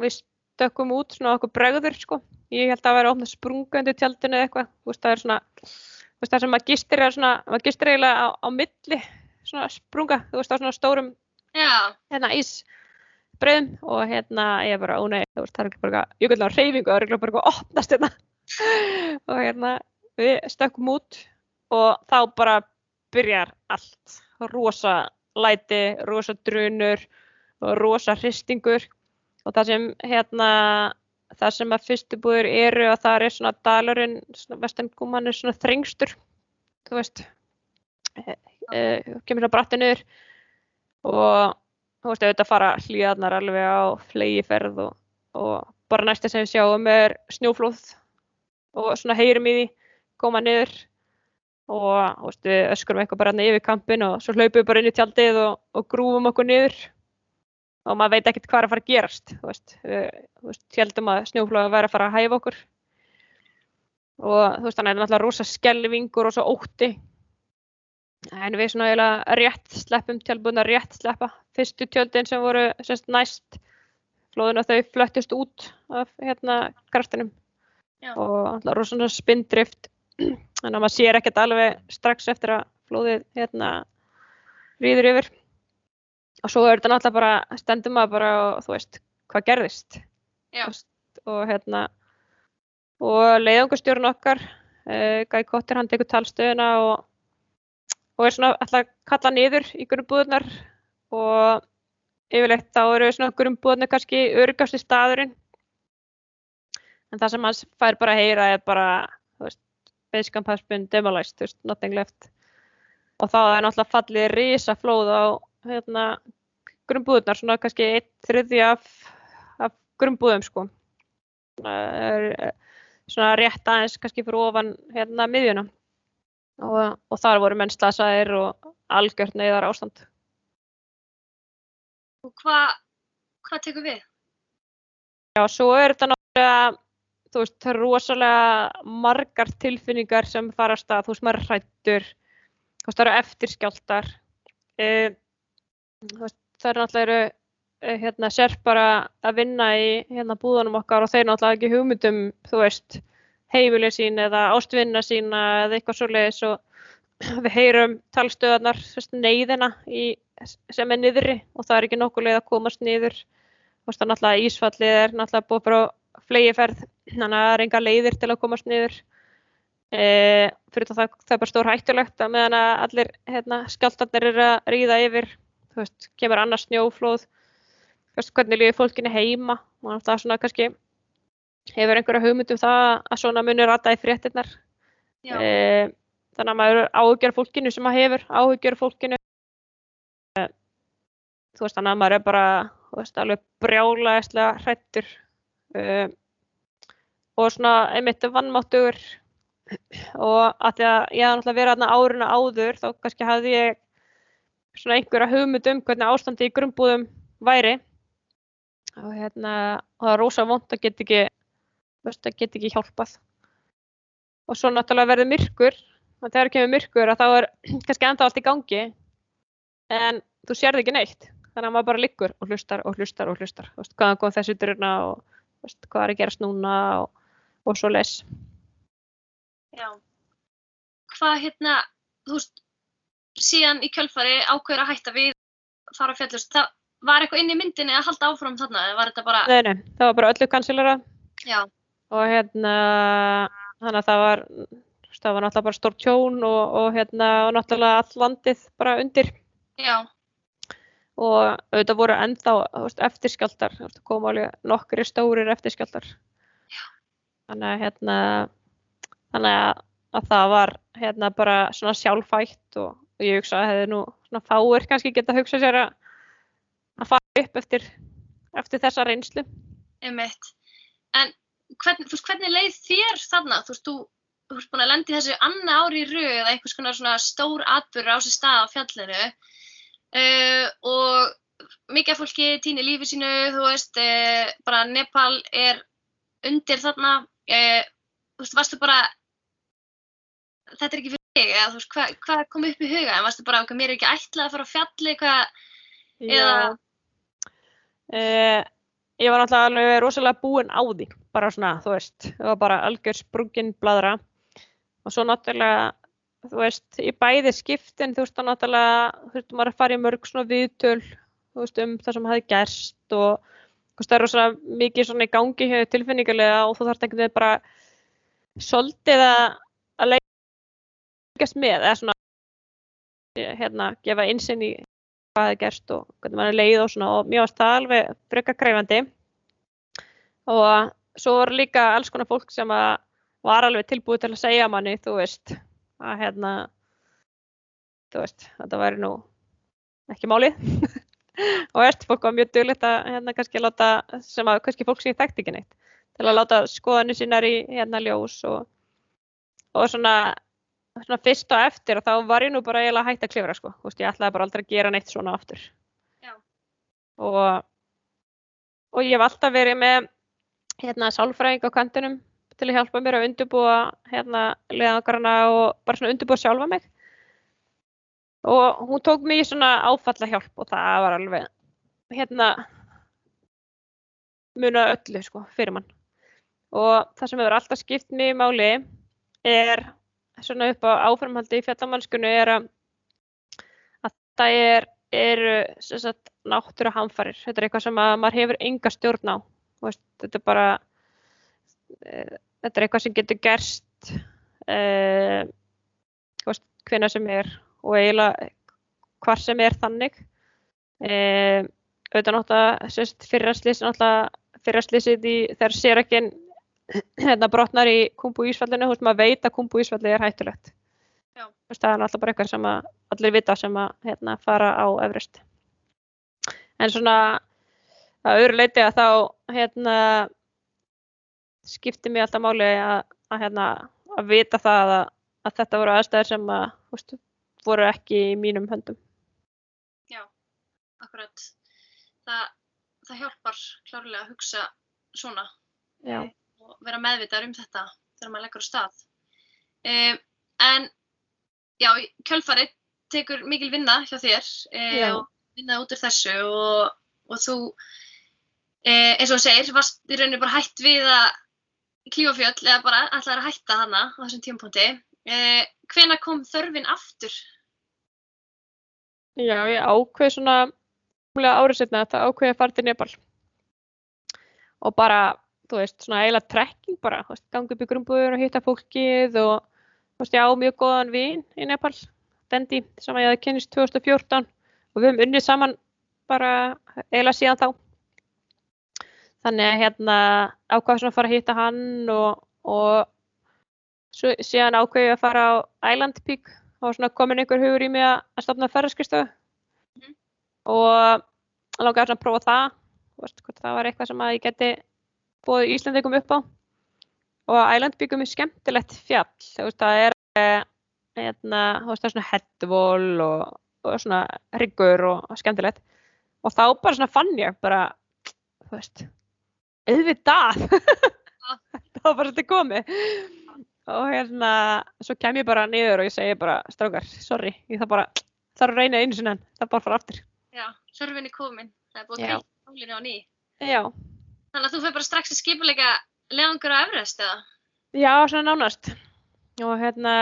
við stökkum út svona okkur bregður sko. Ég held að það væri ofna sprunga undir tjaldinu eitthvað. Það er svona veist, það sem maður gistir er svona, maður gistir eiginlega á, á milli svona sprunga, þú veist, á svona stórum hérna ísbreyðum og hérna ég er bara, ó nei, þú veist, það er ekki bara jökullega reyfingu, það er ekki bara eitthvað opnast hérna. Og hérna við stökkum út og þá bara byrjar allt. Rosa læti, rosa drunur og rosa hristingur. Og það sem hérna það sem að fyrstubúður eru að það er svona dalurinn, svona vestangúman er svona þrengstur þú veist. E, e, kemur svona bratti niður og þú veist auðvitað fara hlýðarnar alveg á flegi ferð og, og bara næsta sem við sjáum er snjóflóð og svona heyrum í því koma niður og veist við öskurum eitthvað bara yfir kampin og svo hlaupum við bara inn í tjaldið og, og grúfum okkur niður. Og maður veit ekkert hvað er að fara að gerast veist, við heldum að snjóflóða væri að fara að hæfa okkur. Og þú veist þannig að það er náttúrulega rosa skelvingur og rosa ótti. En við svona eiginlega rétt sleppum tjálbúðin að rétt sleppa. Fyrstu tjöldin sem voru semst næst flóðin og þau flöttist út af hérna kraftinum Já. og alltaf rosa spindrift þannig að maður sér ekkert alveg strax eftir að flóðið hérna rýður yfir. Og svo er þetta náttúrulega bara stendur maður bara og þú veist hvað gerðist? Og hérna og leiðangustjórun okkar uh, Guy Cotter hann tekur talstöðuna og, og er svona alltaf kalla niður í grunnbúðunar og yfirleitt þá eru svona grunnbúðunar kannski örgast í staðurinn. En það sem hans fær bara að heyra er bara Basecamp has been demolished, veist, nothing left. Og þá er náttúrulega fallið risaflóð á hérna, grunnbúðunar, svona kannski einn þriði af, af grunnbúðum sko. Svona rétt aðeins kannski fyrir ofan hérna miðjuna. Og, og þar voru menn slasaðir og algjört neyðar ástand. Og hvað hva tekur við? Já, svo er þetta náttúrulega, þú veist, það er rosalega margar tilfinningar sem fara að þú veist, maður hrættur, þú veist, það eru eftirskjáltar, e, veist, það eru náttúrulega, e, hérna, sérpara að vinna í, hérna, búðunum okkar og þeir náttúrulega ekki hugmyndum, þú veist, heimilið sín eða ástvinna sína eða eitthvað svoleiðis og við heyrum talstöðarnar, þú veist, neyðina í, sem er niðri og það er ekki nokkuð leið að komast niður. Þú veist, það náttúrulega ísfallið er náttúrulega búið bara flegiferð þannig að það er enga leiðir til að komast niður. E, fyrir það það er bara stór hættulegt að meðan að allir hérna, skjáltarnir eru að ríða yfir þú veist, kemur annars snjóflóð veist, hvernig líður fólkinni heima? Og það er svona kannski hefur einhverja hugmyndum það að svona munir rata í fréttinnar e, þannig að maður áhugjör fólkinu sem maður hefur áhugjör fólkinu. E, þú veist, þannig að maður er bara þú veist, alveg brjálaðislega hrættur uh, og svona einmitt vannmáttugur og að því að ég hafði náttúrulega verið aðna áruna áður þá kannski hafði ég svona einhverja hugmynd um hvernig ástandi í grunnbúðum væri. Og hérna og það er rosa vond að get ekki veist, að get ekki hjálpað. Og svo náttúrulega verður myrkur. Og þegar kemur myrkur að þá er kannski enda allt í gangi. En þú sérði ekki neitt. Þannig að maður bara liggur og hlustar og hlustar og hlustar. Veist, hvaðan kom þessi druna og veist, hvað er að gerast núna og, og svo les. Já. Hvað hérna, þú veist síðan í kjölfari ákveður að hætta við fara að fjallast, það var eitthvað inn í myndinni að halda áfram þarna, eða var þetta bara Nei, nei, það var bara öllu kansilara Já, og hérna þannig að það var það var náttúrulega bara stór tjón og, og hérna og náttúrulega all landið bara undir. Já, og auðvitað voru ennþá þú veist, eftirskjaldar, þú veist, koma alveg nokkri stórir eftirskjaldar þannig að hérna þannig að, að það var hérna bara svona sjálfætt og, og ég hugsa að hefði nú svona fáir kannski geta að hugsa sér að að fara upp eftir eftir þessa reynslu. Einmitt. En hvern, veist, hvernig leið þér þarna, þú veist, þú þú veist búin að lendi þessu annað ári í röð eða einhvers konar svona stór atbyrður á sér stað á fjallinu. Uh, og mikið af fólki týnir lífi sínu, þú veist, uh, bara Nepal er undir þarna, uh, þú veist, varstu bara, þetta er ekki fyrir þig, eða þú veist, hvað hva kom upp í huga, en varstu bara, ok, mér er ekki ætlað að fara á fjalli, hvað, Eða- Eh, ég var náttúrulega alveg rosalega búin á því, bara svona, þú veist, það var bara algjör sprungin bladra og svo náttúrulega, þú veist, í bæði skiptin, þú veist, þá náttúrulega, veist, maður að fara í mörg svona viðtöl, þú veist, um það sem hafi gerst og, það er rosalega mikið svona í gangi hjá þér tilfinningarlega og þú þarft einhvern veginn bara svolítið að, að leikast með, eða svona, hérna, gefa insinn í hvað hefði gerst og hvernig mann er leið og svona. Og mér varst það alveg frekar kræfandi og svo var líka alls konar fólk sem að var alveg tilbúið til að segja manni, þú veist, að hérna, þú veist, þetta væri nú ekki málið og veist, fólk var mjög duglegt að hérna kannski láta, sem að kannski fólk sem ég þekkti ekki neitt, til að láta skoðanir sínar í hérna ljós og, og svona svona fyrst og eftir og þá var ég nú bara eiginlega hægt að klifra sko, þú veist, ég ætlaði bara aldrei að gera neitt svona aftur. Og, og ég hef alltaf verið með hérna sálfræðing á kantinum til að hjálpa mér að undirbúa hérna leðangarna og bara svona undirbúa sjálfa mig. Og hún tók mig í svona áfalla hjálp og það var alveg hérna munað öllu sko fyrir mann. Og það sem hefur alltaf skipt mig í máli er svona upp á áframhaldi í fjallamannskunni er að, að það er, sem sagt, náttúru hamfarir. Þetta er eitthvað sem að maður hefur enga stjórn á. Veist, þetta er bara, e, þetta er eitthvað sem getur gerst e, hvena sem er og eiginlega hvar sem er þannig. E, auðvitað náttúrulega, náttúrulega í þegar sér ekki hérna brotnar í kumbu ísfallinu, veist, maður veit að kumbu ísfalli er hættulegt. Veist, það er alltaf bara eitthvað sem að allir vita sem að hérna fara á Everest. En svona að öðru leiti að þá hérna skipti mér alltaf máli að, að hérna að vita það að, að þetta voru aðstæður sem að, voru ekki í mínum höndum. Já, akkurat. Það, það hjálpar klárlega að hugsa svona Já. og vera meðvitaður um þetta þegar maður leggur á stað. Um, en já, kjölfarið tekur mikil vinna hjá þér Já. og vinna út úr þessu og, og þú, um, eins og þú segir, varst í rauninni bara hætt við að klífa fjöll eða bara ætlaði að hætta hana á þessum tímapunkti. Um, hvena kom þörfin aftur? Já, ég ákveð svona árið setna þetta ákveði að fara til Nepal. Og bara, þú veist, svona eiginlega trekking bara, þú veist, ganga upp í grunnbúður og hitta fólkið og, þú veist, ég á mjög góðan vin í Nepal, Dendi, sem ég hafði kynist 2014 og við höfum unnið saman bara eiginlega síðan þá. Þannig að hérna ákveði svona að fara að hitta hann og, og svo, síðan ákveði að fara á Island Peak og svona komin einhver hugur í mig að stofna ferðarskristofu Mhm. og langaði svona að prófa það. Veist, hvort það var eitthvað sem að ég geti búið Íslandingum upp á. Og Island byggum er skemmtilegt fjall. Veist, það er eh, hérna, veist, það er svona heddvól og, og svona hryggur og skemmtilegt. Og þá bara svona fann ég bara, þú veist auðvitað. Það var bara svolítið komið og hérna, svo kem ég bara niður og ég segi bara, strákar, sorry, ég þarf bara, þarf að reyna einu sinni en það bara fara aftur. Já, þörfin er komin. Það er búið Já. að kveita hólinu á ný. Já, Þannig að þú fyrir bara strax að skipuleika leðangur á Everest eða? já, svona nánast. Og hérna,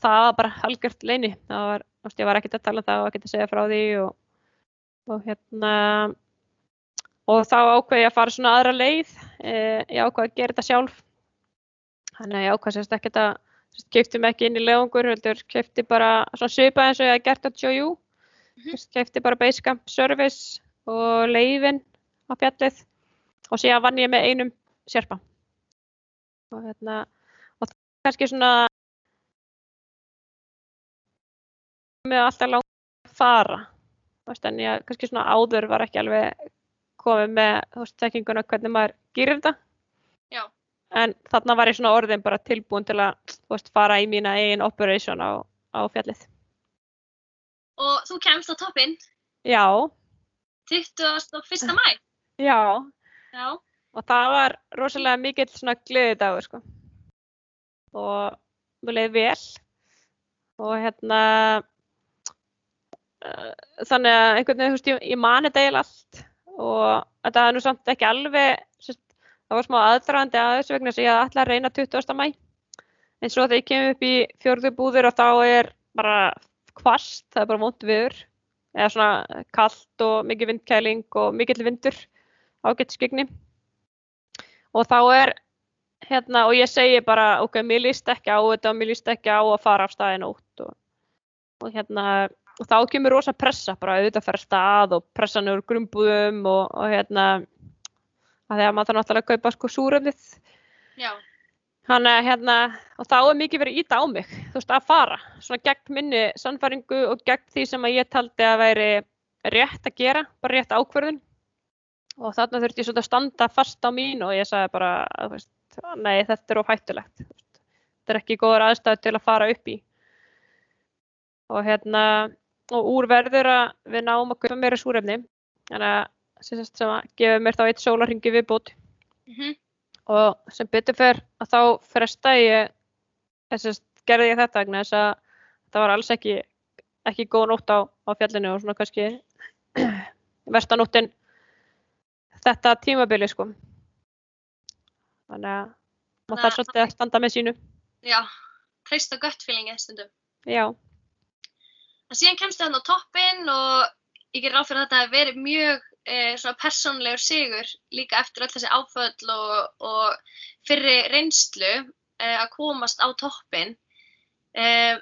það var bara algjört leini. Það var, veist, ég var ekkert að tala um það og ekkert að segja frá því og, og hérna, og þá ákveði ég að fara svona aðra leið. E, ég ákveði að gera þetta sjálf. Þannig að ég ákveði sérst ekkert að, kefti mig ekki inn í leðangur, heldur, kefti bara svona svipað eins og ég hef gert á Joju. Mhm. Kefti bara Basecamp Service og leifin á fjallið og síðan vann ég með einum sérpa. Og hérna, og það er kannski svona með alltaf langt að fara. En ég kannski svona áður var ekki alveg komið með, þekkinguna hvernig maður gerir þetta. En þarna var ég svona orðin bara tilbúin til að, veist, fara í mína eigin operation á, á fjallið. Og þú kemst á toppinn Já, 21. mæ. já. Já. Og það var rosalega mikill svona gleðidagur, sko. Og mér leiði vel. Og hérna, uh, þannig að einhvern veginn, þú veist, ég, ég mani eiginlega allt. Og þetta er nú samt ekki alveg, það var smá aðdragandi að þessu vegna þess að ég ætla að reyna 20. mæ. En svo þegar ég kem upp í fjórðu búður og þá er bara hvast, það er bara vont viður. Eða svona kallt og mikið vindkæling og mikill vindur ágætt skygni og þá er hérna og ég segi bara ok, mér líst ekki á þetta og mér líst ekki á að fara af staði nótt og, og hérna og þá kemur rosa pressa bara auðvitað að fara stað og pressan úr grumbúðum og, og hérna að því að maður þarf náttúrulega að kaupa sko súröfnið Já. hann hérna og þá er mikið verið ít á mig þú veist að fara svona gegn minni sannfæringu og gegn því sem að ég taldi að væri rétt að gera bara rétt ákvörðun. Og þarna þurfti ég svolítið að standa fast á mín og ég sagði bara, veist, nei þetta er of hættulegt, þetta er ekki góður aðstæð til að fara upp í. Og hérna og úr verður að við náum að kaupa meira súrefni. Þannig að sem, sagt, sem að gefa mér þá eitt sólarringi viðbót Mm og sem betur fer að þá fresta ég þess að gerði ég þetta vegna þess að það var alls ekki ekki góð nótt á, á fjallinu og svona kannski verstanóttin þetta tímabili sko þannig að maður þarf svolítið að standa með sínu Já. Treysta gött feelingi stundum. já, En síðan kemstu þannig á toppinn og ég gerir ráð fyrir að þetta hafi verið mjög eh, svona persónlegur sigur líka eftir öll þessi áföll og, og fyrri reynslu eh, að komast á toppinn. Eh,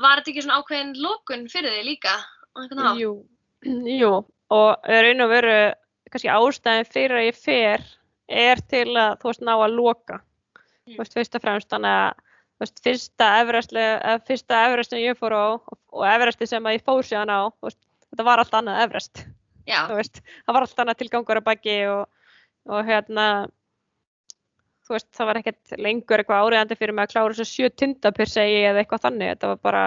var þetta ekki svona ákveðin lókun fyrir þig líka? jú, jú og raun og veru kannski ástæðin fyrir að ég fer er til að þú veist ná að loka mm. veist, fyrst og fremst þannig að veist, fyrsta Everest sem ég fór á og Everesti sem ég fór síðan á veist, þetta var allt annað Everest það var allt annað tilgangur að baki og, og hérna þú veist það var ekkert lengur eitthvað áriðandi fyrir mig að klára þessu sjö tinda per segi eða eitthvað þannig. Þetta var bara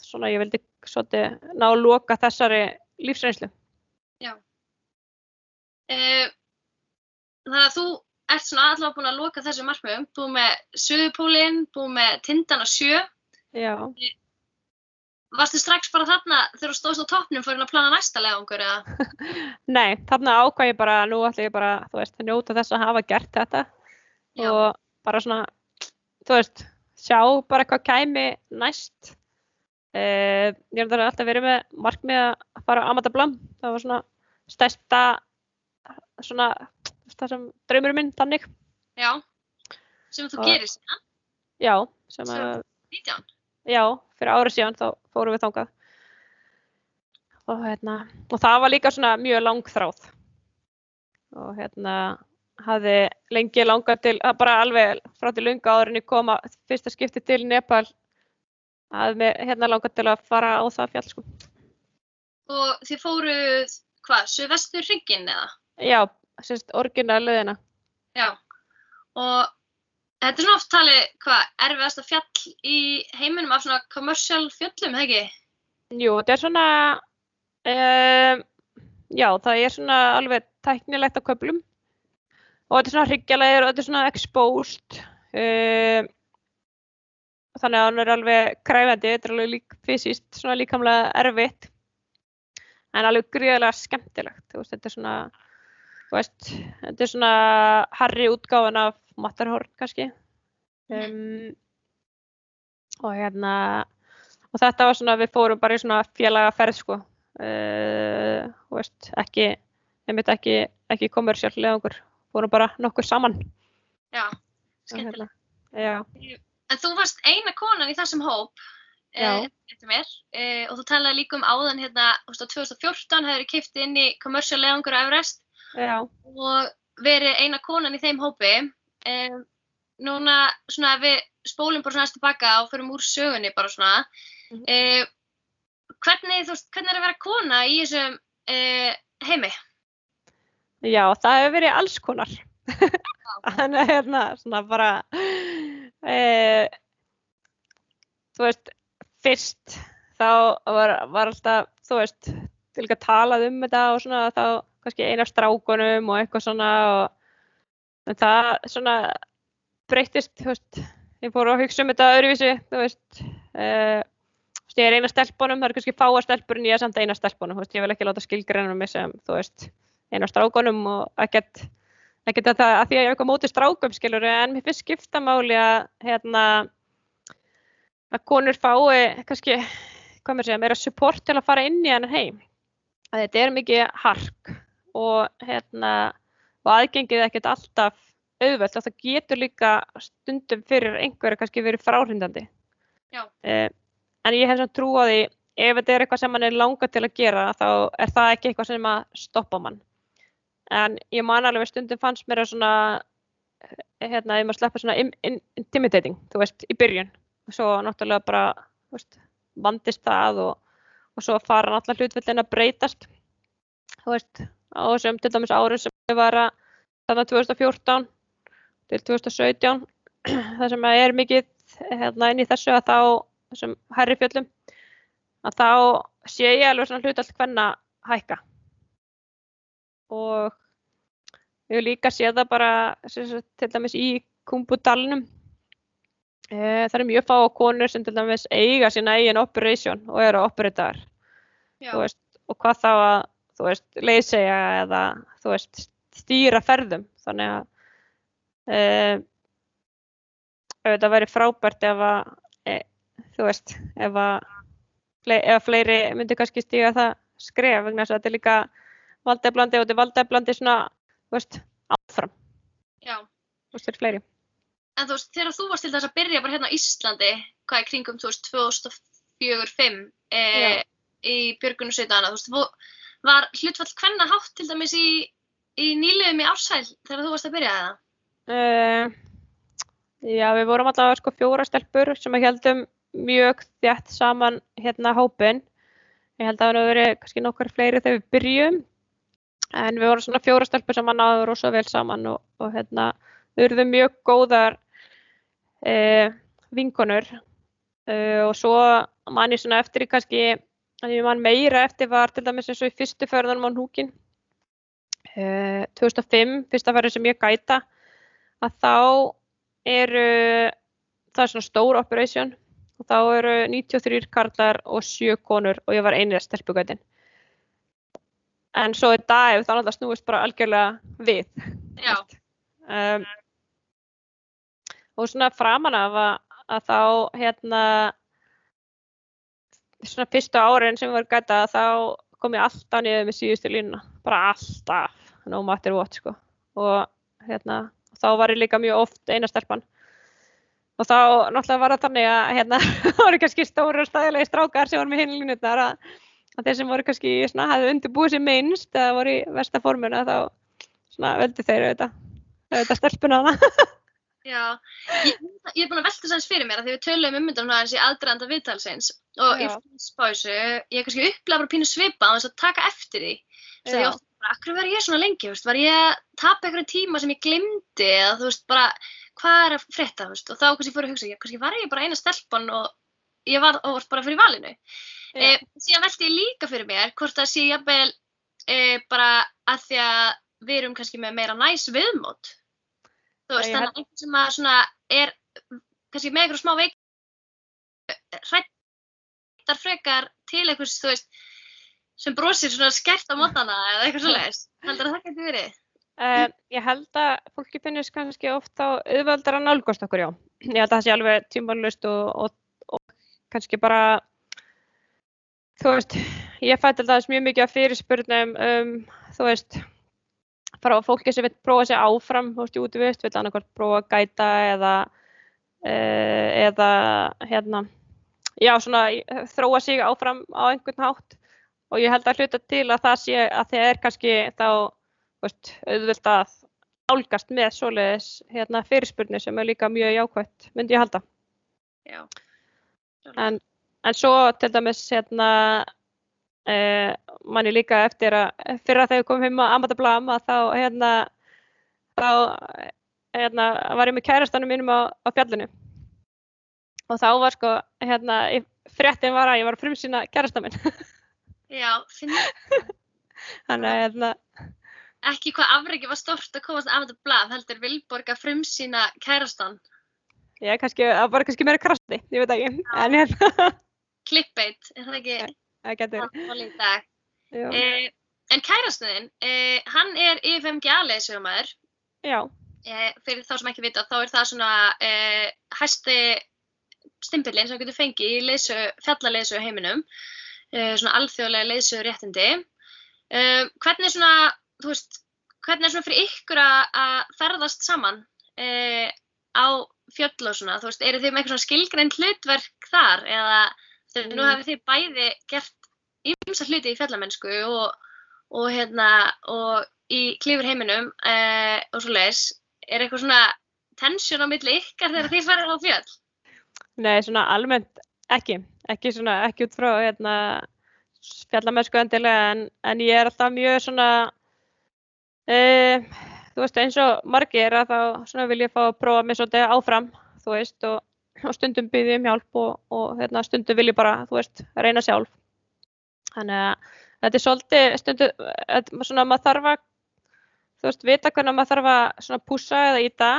svona ég vildi svolítið ná að loka þessari lífsreynslu. Já. Uh, Þannig að þú ert svona allavega búin að loka þessu markmiðum, búið með söðupólinn, búið með tindan og sjö. Já. Varstu strax bara þarna þegar þú stóðst á toppnum fyrir að plana næsta legangur eða? Nei, þarna ákvæði ég bara, nú ætlum ég bara, þú veist, að njóta þess að hafa gert þetta Já. og bara svona, þú veist, sjá bara hvað kæmi næst. Uh, ég hef alltaf verið með markmið að fara á Amata Blam, það var svona stærsta svona það sem draumurum minn þannig Já, sem þú gerir síðan Já, sem að 19? Já, fyrir árið síðan þá fórum við þángað og hérna og það var líka svona mjög langþráð og hérna hafði lengi langað til bara alveg frá til lunga árinni koma fyrsta skipti til Nepal hafði mig hérna langað til að fara á það fjall sko Og þið fóruð hvað, söðvestur hrygginn eða? Já, sérst orginaliðina. Já, og þetta er svona oft talið, hvað, erfiðast að fjall í heiminum af svona kommersial fjöllum, hefði ekki? Jú, þetta er svona, um, já, það er svona alveg tæknilegt á köplum og þetta er svona hryggjalegir og þetta er svona exposed, um, þannig að hann er alveg kræfandi, þetta er alveg lík, fysiskt, svona líkamlega erfitt, en alveg gríðilega skemmtilegt, veist, þetta er svona veist, þetta er svona harri útgáðan af Matterhorn kannski. Um, og hérna og þetta var svona, við fórum bara í svona félagaferð sko. Uh, veist, ekki, einmitt ekki ekki kommersiállega okkur, fórum bara nokkur saman. Já, skemmtilega Já. En þú varst eina konan í þessum hóp uh, mér, uh, og þú talaði líka um áðan hérna, þú veist á 2014 hefur þið kiptið inn í kommersiállega okkur á Everest Já. og verið eina konan í þeim hópi. Um, núna svona við spólum bara svona aðeins tilbaka og förum úr sögunni bara svona. Mm -hmm. um, hvernig, þú veist, hvernig er að vera kona í þessum uh, heimi? Já, það hefur verið alls konar. Þannig að hérna svona bara, uh, þú veist, fyrst þá var, var alltaf, þú veist, til að talað um þetta og svona þá kannski eina strákunum og eitthvað svona og það svona breytist, þú veist, ég fór að hugsa um þetta öðruvísi, þú veist, uh, ég er eina stelpunum, það er kannski fáa stelpur en ég er samt eina stelpunum, þú veist, ég vil ekki láta skilgreina mig sem, þú veist, eina strákunum og ekkert, ekkert að það, að því að ég hef eitthvað mótið strákum, skilur, en mér finnst skiptamáli að, hérna, að konur fái kannski, hvað mér segja, meira support til að fara inn í hann heim, að þetta er mikið hark og, hérna, og aðgengið ekkert alltaf auðvelt og það getur líka stundum fyrir einhverja kannski verið fráhrindandi. Eh, en ég hef svona trú á því ef þetta er eitthvað sem mann er langað til að gera þá er það ekki eitthvað sem að stoppa mann. En ég man alveg stundum fannst mér að svona, hérna, ef maður sleppur svona in, in, intimidating, þú veist, í byrjun. Svo náttúrulega bara, veist, vandist það og, og svo fara náttúrulega hlutvillin að breytast, þú veist, á þessum til dæmis árið sem við var að þarna 2014 til 2017 það sem er mikið hérna inn í þessu að þá þessum herri fjöllum að þá sé ég alveg svona hlut allt hvenna hækka. Og við líka séð það bara til dæmis í kumbudalunum það er mjög fá konur sem til dæmis eiga sína eigin operation og eru að operita þar og hvað þá að þú veist, leysega eða þú veist, stýra ferðum. Þannig að uh, þetta væri frábært ef að e, þú veist, ef að ef fleiri myndi kannski stíga það skref vegna þess að þetta er líka valdeflandi og þetta er valdeflandi svona, þú veist, áfram. Já. Þú veist, þetta er fleiri En þú veist, þegar þú varst til þess að byrja bara hérna á Íslandi hvað er kringum, þú veist, 2004-2005 e, í Björgun og Sveitana, þú veist, Var hlutfall hvenna hátt til dæmis í, í nýliðum í ársæl þegar þú varst að byrja það? Uh, Já, við vorum allavega sko fjóra stelpur sem að heldum mjög þjætt saman hérna hópin. Ég held að það hefur verið kannski nokkar fleiri þegar við byrjum. En við vorum svona fjóra stelpur sem að náðu rosa vel saman og, og hérna við verðum mjög góðar e, vinkonur. E, og svo man ég svona eftir í kannski, að ég man meira eftir var til dæmis eins og í fyrstu förðanum á Núkin. E, 2005, fyrsta færið sem ég gæta, að þá eru, það er svona stór operation og þá eru 93 karlar og 7 konur og ég var einið stelpugætin. En svo í dag það náttúrulega snúist bara algjörlega við. Um, og svona framan af að, að þá hérna svona fyrstu árin sem varum gæta þá kom ég alltaf niður með síðustu línuna. Bara alltaf. No matter what sko. Og hérna þá var ég líka mjög oft eina stelpan og þá náttúrulega var það þannig að hérna voru kannski stóru og stæðilegi strákar sem voru með hinlínutnar að, að þeir sem voru kannski svona hafði undirbúið sér minnst eða voru í vestaformuna þá svona völdi þeir auðvitað, auðvitað stelpuna það Já, ég, ég er búin að velta þess fyrir mér að því við töluðum um myndan svona eins í aðdraðanda viðtalsins og Já. í fyrstspásu ég kannski upplega bara pínu svipa á þess að taka eftir því þess að ég ofta bara, akkur var ég svona lengi, veist, var ég að tapa einhverjum tíma sem ég glimti eða þú veist bara, hvað er að frétta, veist, og þá kannski fór að hugsa, ég, kannski var ég bara eina stelpan og ég var óvart bara fyrir valinu. E, síðan velti ég líka fyrir mér hvort það sé jafnvel e, bara að því að við erum kannski með meira næs viðmót. Þú veist, þannig að einhvern sem að svona er kannski með einhverjum smá veik hrættar frekar til einhvers, þú veist, sem brosir svona skert á mótana eða eitthvað svoleiðis. Heldur að það getur verið? Um, ég held að fólki finnist kannski oft á auðvöldar að nálgast okkur, já. Ég held að það sé alveg tímalust og, og, og kannski bara, þú veist, ég fæ til dæmis mjög mikið af fyrirspurnum um, þú veist, frá fólki sem vil prófa sig áfram, þú veist, í útivist, vil annarkvæmt prófa að gæta eða, uh, eða, hérna, já, svona þróa sig áfram á einhvern hátt og ég held að hluta til að það sé að það er kannski þá veist, auðvöld að álgast með svoleiðis hérna, fyrirspurni sem er líka mjög jákvæmt, myndi ég halda. Já. En, en svo til dæmis hérna, eh, manni líka eftir að fyrir að þegar komum heim á Amata Blam að þá hérna, þá hérna, var ég með kærastanum mínum á, á fjallinu. Og þá var sko hérna, fréttin var að ég var að frumsýna kærastan minn. Já, finn ég þannig að hérna, ekki hvað afreiki var stort að komast þetta blað, heldur Vilborg að frumsýna kærastan. ég kannski, það var kannski meira krasti, ég veit ekki, en hérna. Clickbait, er það ekki Eh, en kærastuðin, eh, hann er IFMG leðsögumæður. já, Eh, fyrir þá sem ekki vita, þá er það svona eh, hæsti stimpillin sem getur fengið í leysu, fjallaleysu heiminum, eh, svona alþjóðlega leysu réttindi. Eh, hvernig svona, þú veist, hvernig er svona fyrir ykkur að ferðast saman eh, á fjöll og svona, þú veist, eru þið með eitthvað svona skilgreint hlutverk þar eða þegar nú Mm. hafið þið bæði gert ymsa hluti í fjallamennsku og, og hérna, og í klífur heiminum eh, og svo leis, er eitthvað svona tensjón á milli ykkar þegar þið farið á fjöll? nei, svona almennt ekki, ekki svona, ekki út frá hérna fjallamennsku endilega, en, en ég er alltaf mjög svona e, þú veist, eins og margir að þá vil ég fá að prófa mig svolítið áfram, þú veist, og, og stundum byggði um hjálp og, og hérna, stundum vil ég bara, þú veist, reyna sjálf. Þannig að þetta er svolítið, stundum, svona maður þarf að, þú veist, vita hvernig maður þarf að svona pússa eða íta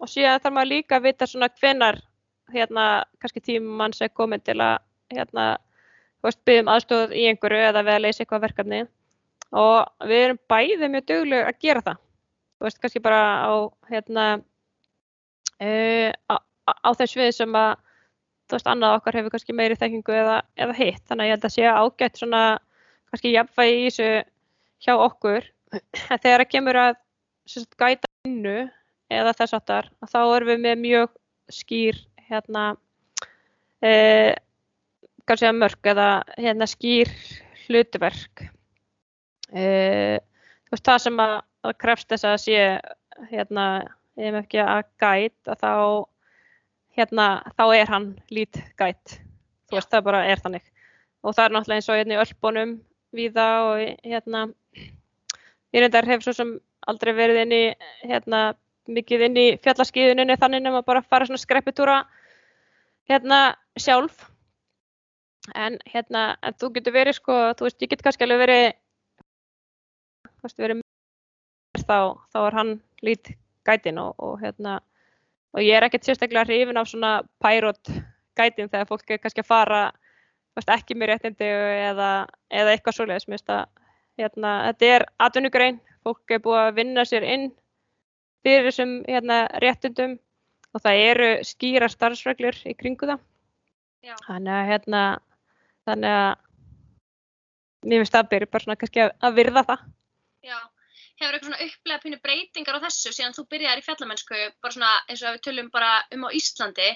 og síðan þarf maður líka að vita svona hvenar, hérna, kannski tímann sem er komin til að, hérna, þú veist, byggðum aðstóð í einhverju eða við að leysa eitthvað verkefni og við erum bæði mjög dugleg að gera það þú veist, kannski bara á hérna uh, á, á- þeim svið sem að þú veist, annað okkar hefur kannski meiri þekkingu eða, eða hitt, þannig að ég held að sé ágætt svona, kannski jafnvægi í þessu hjá okkur. En þegar það kemur að sagt, gæta vinnu eða þess aftar, þá erum við með mjög skýr hérna uh, kannski að mörg eða hérna skýr hlutverk. Uh, þú veist það sem að, að krefst þess að sé hérna, ef ekki að gæt að þá hérna, þá er hann lít gætt. Þú veist, það bara er þannig. Og það er náttúrulega eins og hérna í öllbónum víða og hérna, ég reyndar hef svo sem aldrei verið inn í, hérna, mikið inn í fjallaskiðuninni þannig nema bara fara svona skreppitúra hérna sjálf. En hérna, en þú getur verið sko, þú veist, ég get kannski alveg verið, þú veist, verið þá, þá er hann lít gætin og, og hérna, og ég er ekkert sérstaklega hrifin af svona pærot gætin þegar fólk er kannski að fara veist, ekki með réttindi eða, eða eitthvað svoleiðis. Mér finnst að hérna, þetta er atvinnugrein, fólk er búið að vinna sér inn fyrir þessum hérna, réttindum. Og það eru skýra starfsreglur í kringu það. Já. þannig að hérna, þannig að mér finnst það byrja bara svona kannski að, að virða það. Já, hefur eitthvað svona upplega pínu breytingar á þessu síðan þú byrjaðir í fjallamennsku, bara svona eins og við tölum bara um á Íslandi,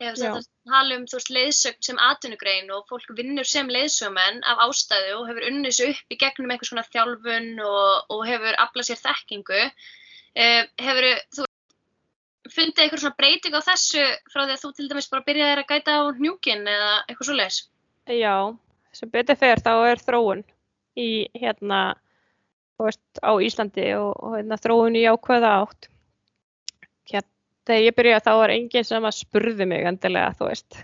Já. þetta tala um þú veist leiðsögn sem atvinnugrein og fólk vinnur sem leiðsögumenn af ástæðu og hefur unnið sér upp í gegnum eitthvað svona þjálfun og, og hefur aflað sér þekkingu. Uh, hefur þú fundið eitthvað svona breyting á þessu frá því að þú til dæmis bara byrjaðir að gæta á hnjúkin eða eitthvað svoleiðis? Já, sem betur fer þá er þróun í hérna, veist, á Íslandi og, og hérna, þróun í ákveða átt. Hérna, þegar ég byrjaði þá var enginn sem að spurði mig endilega, þú veist,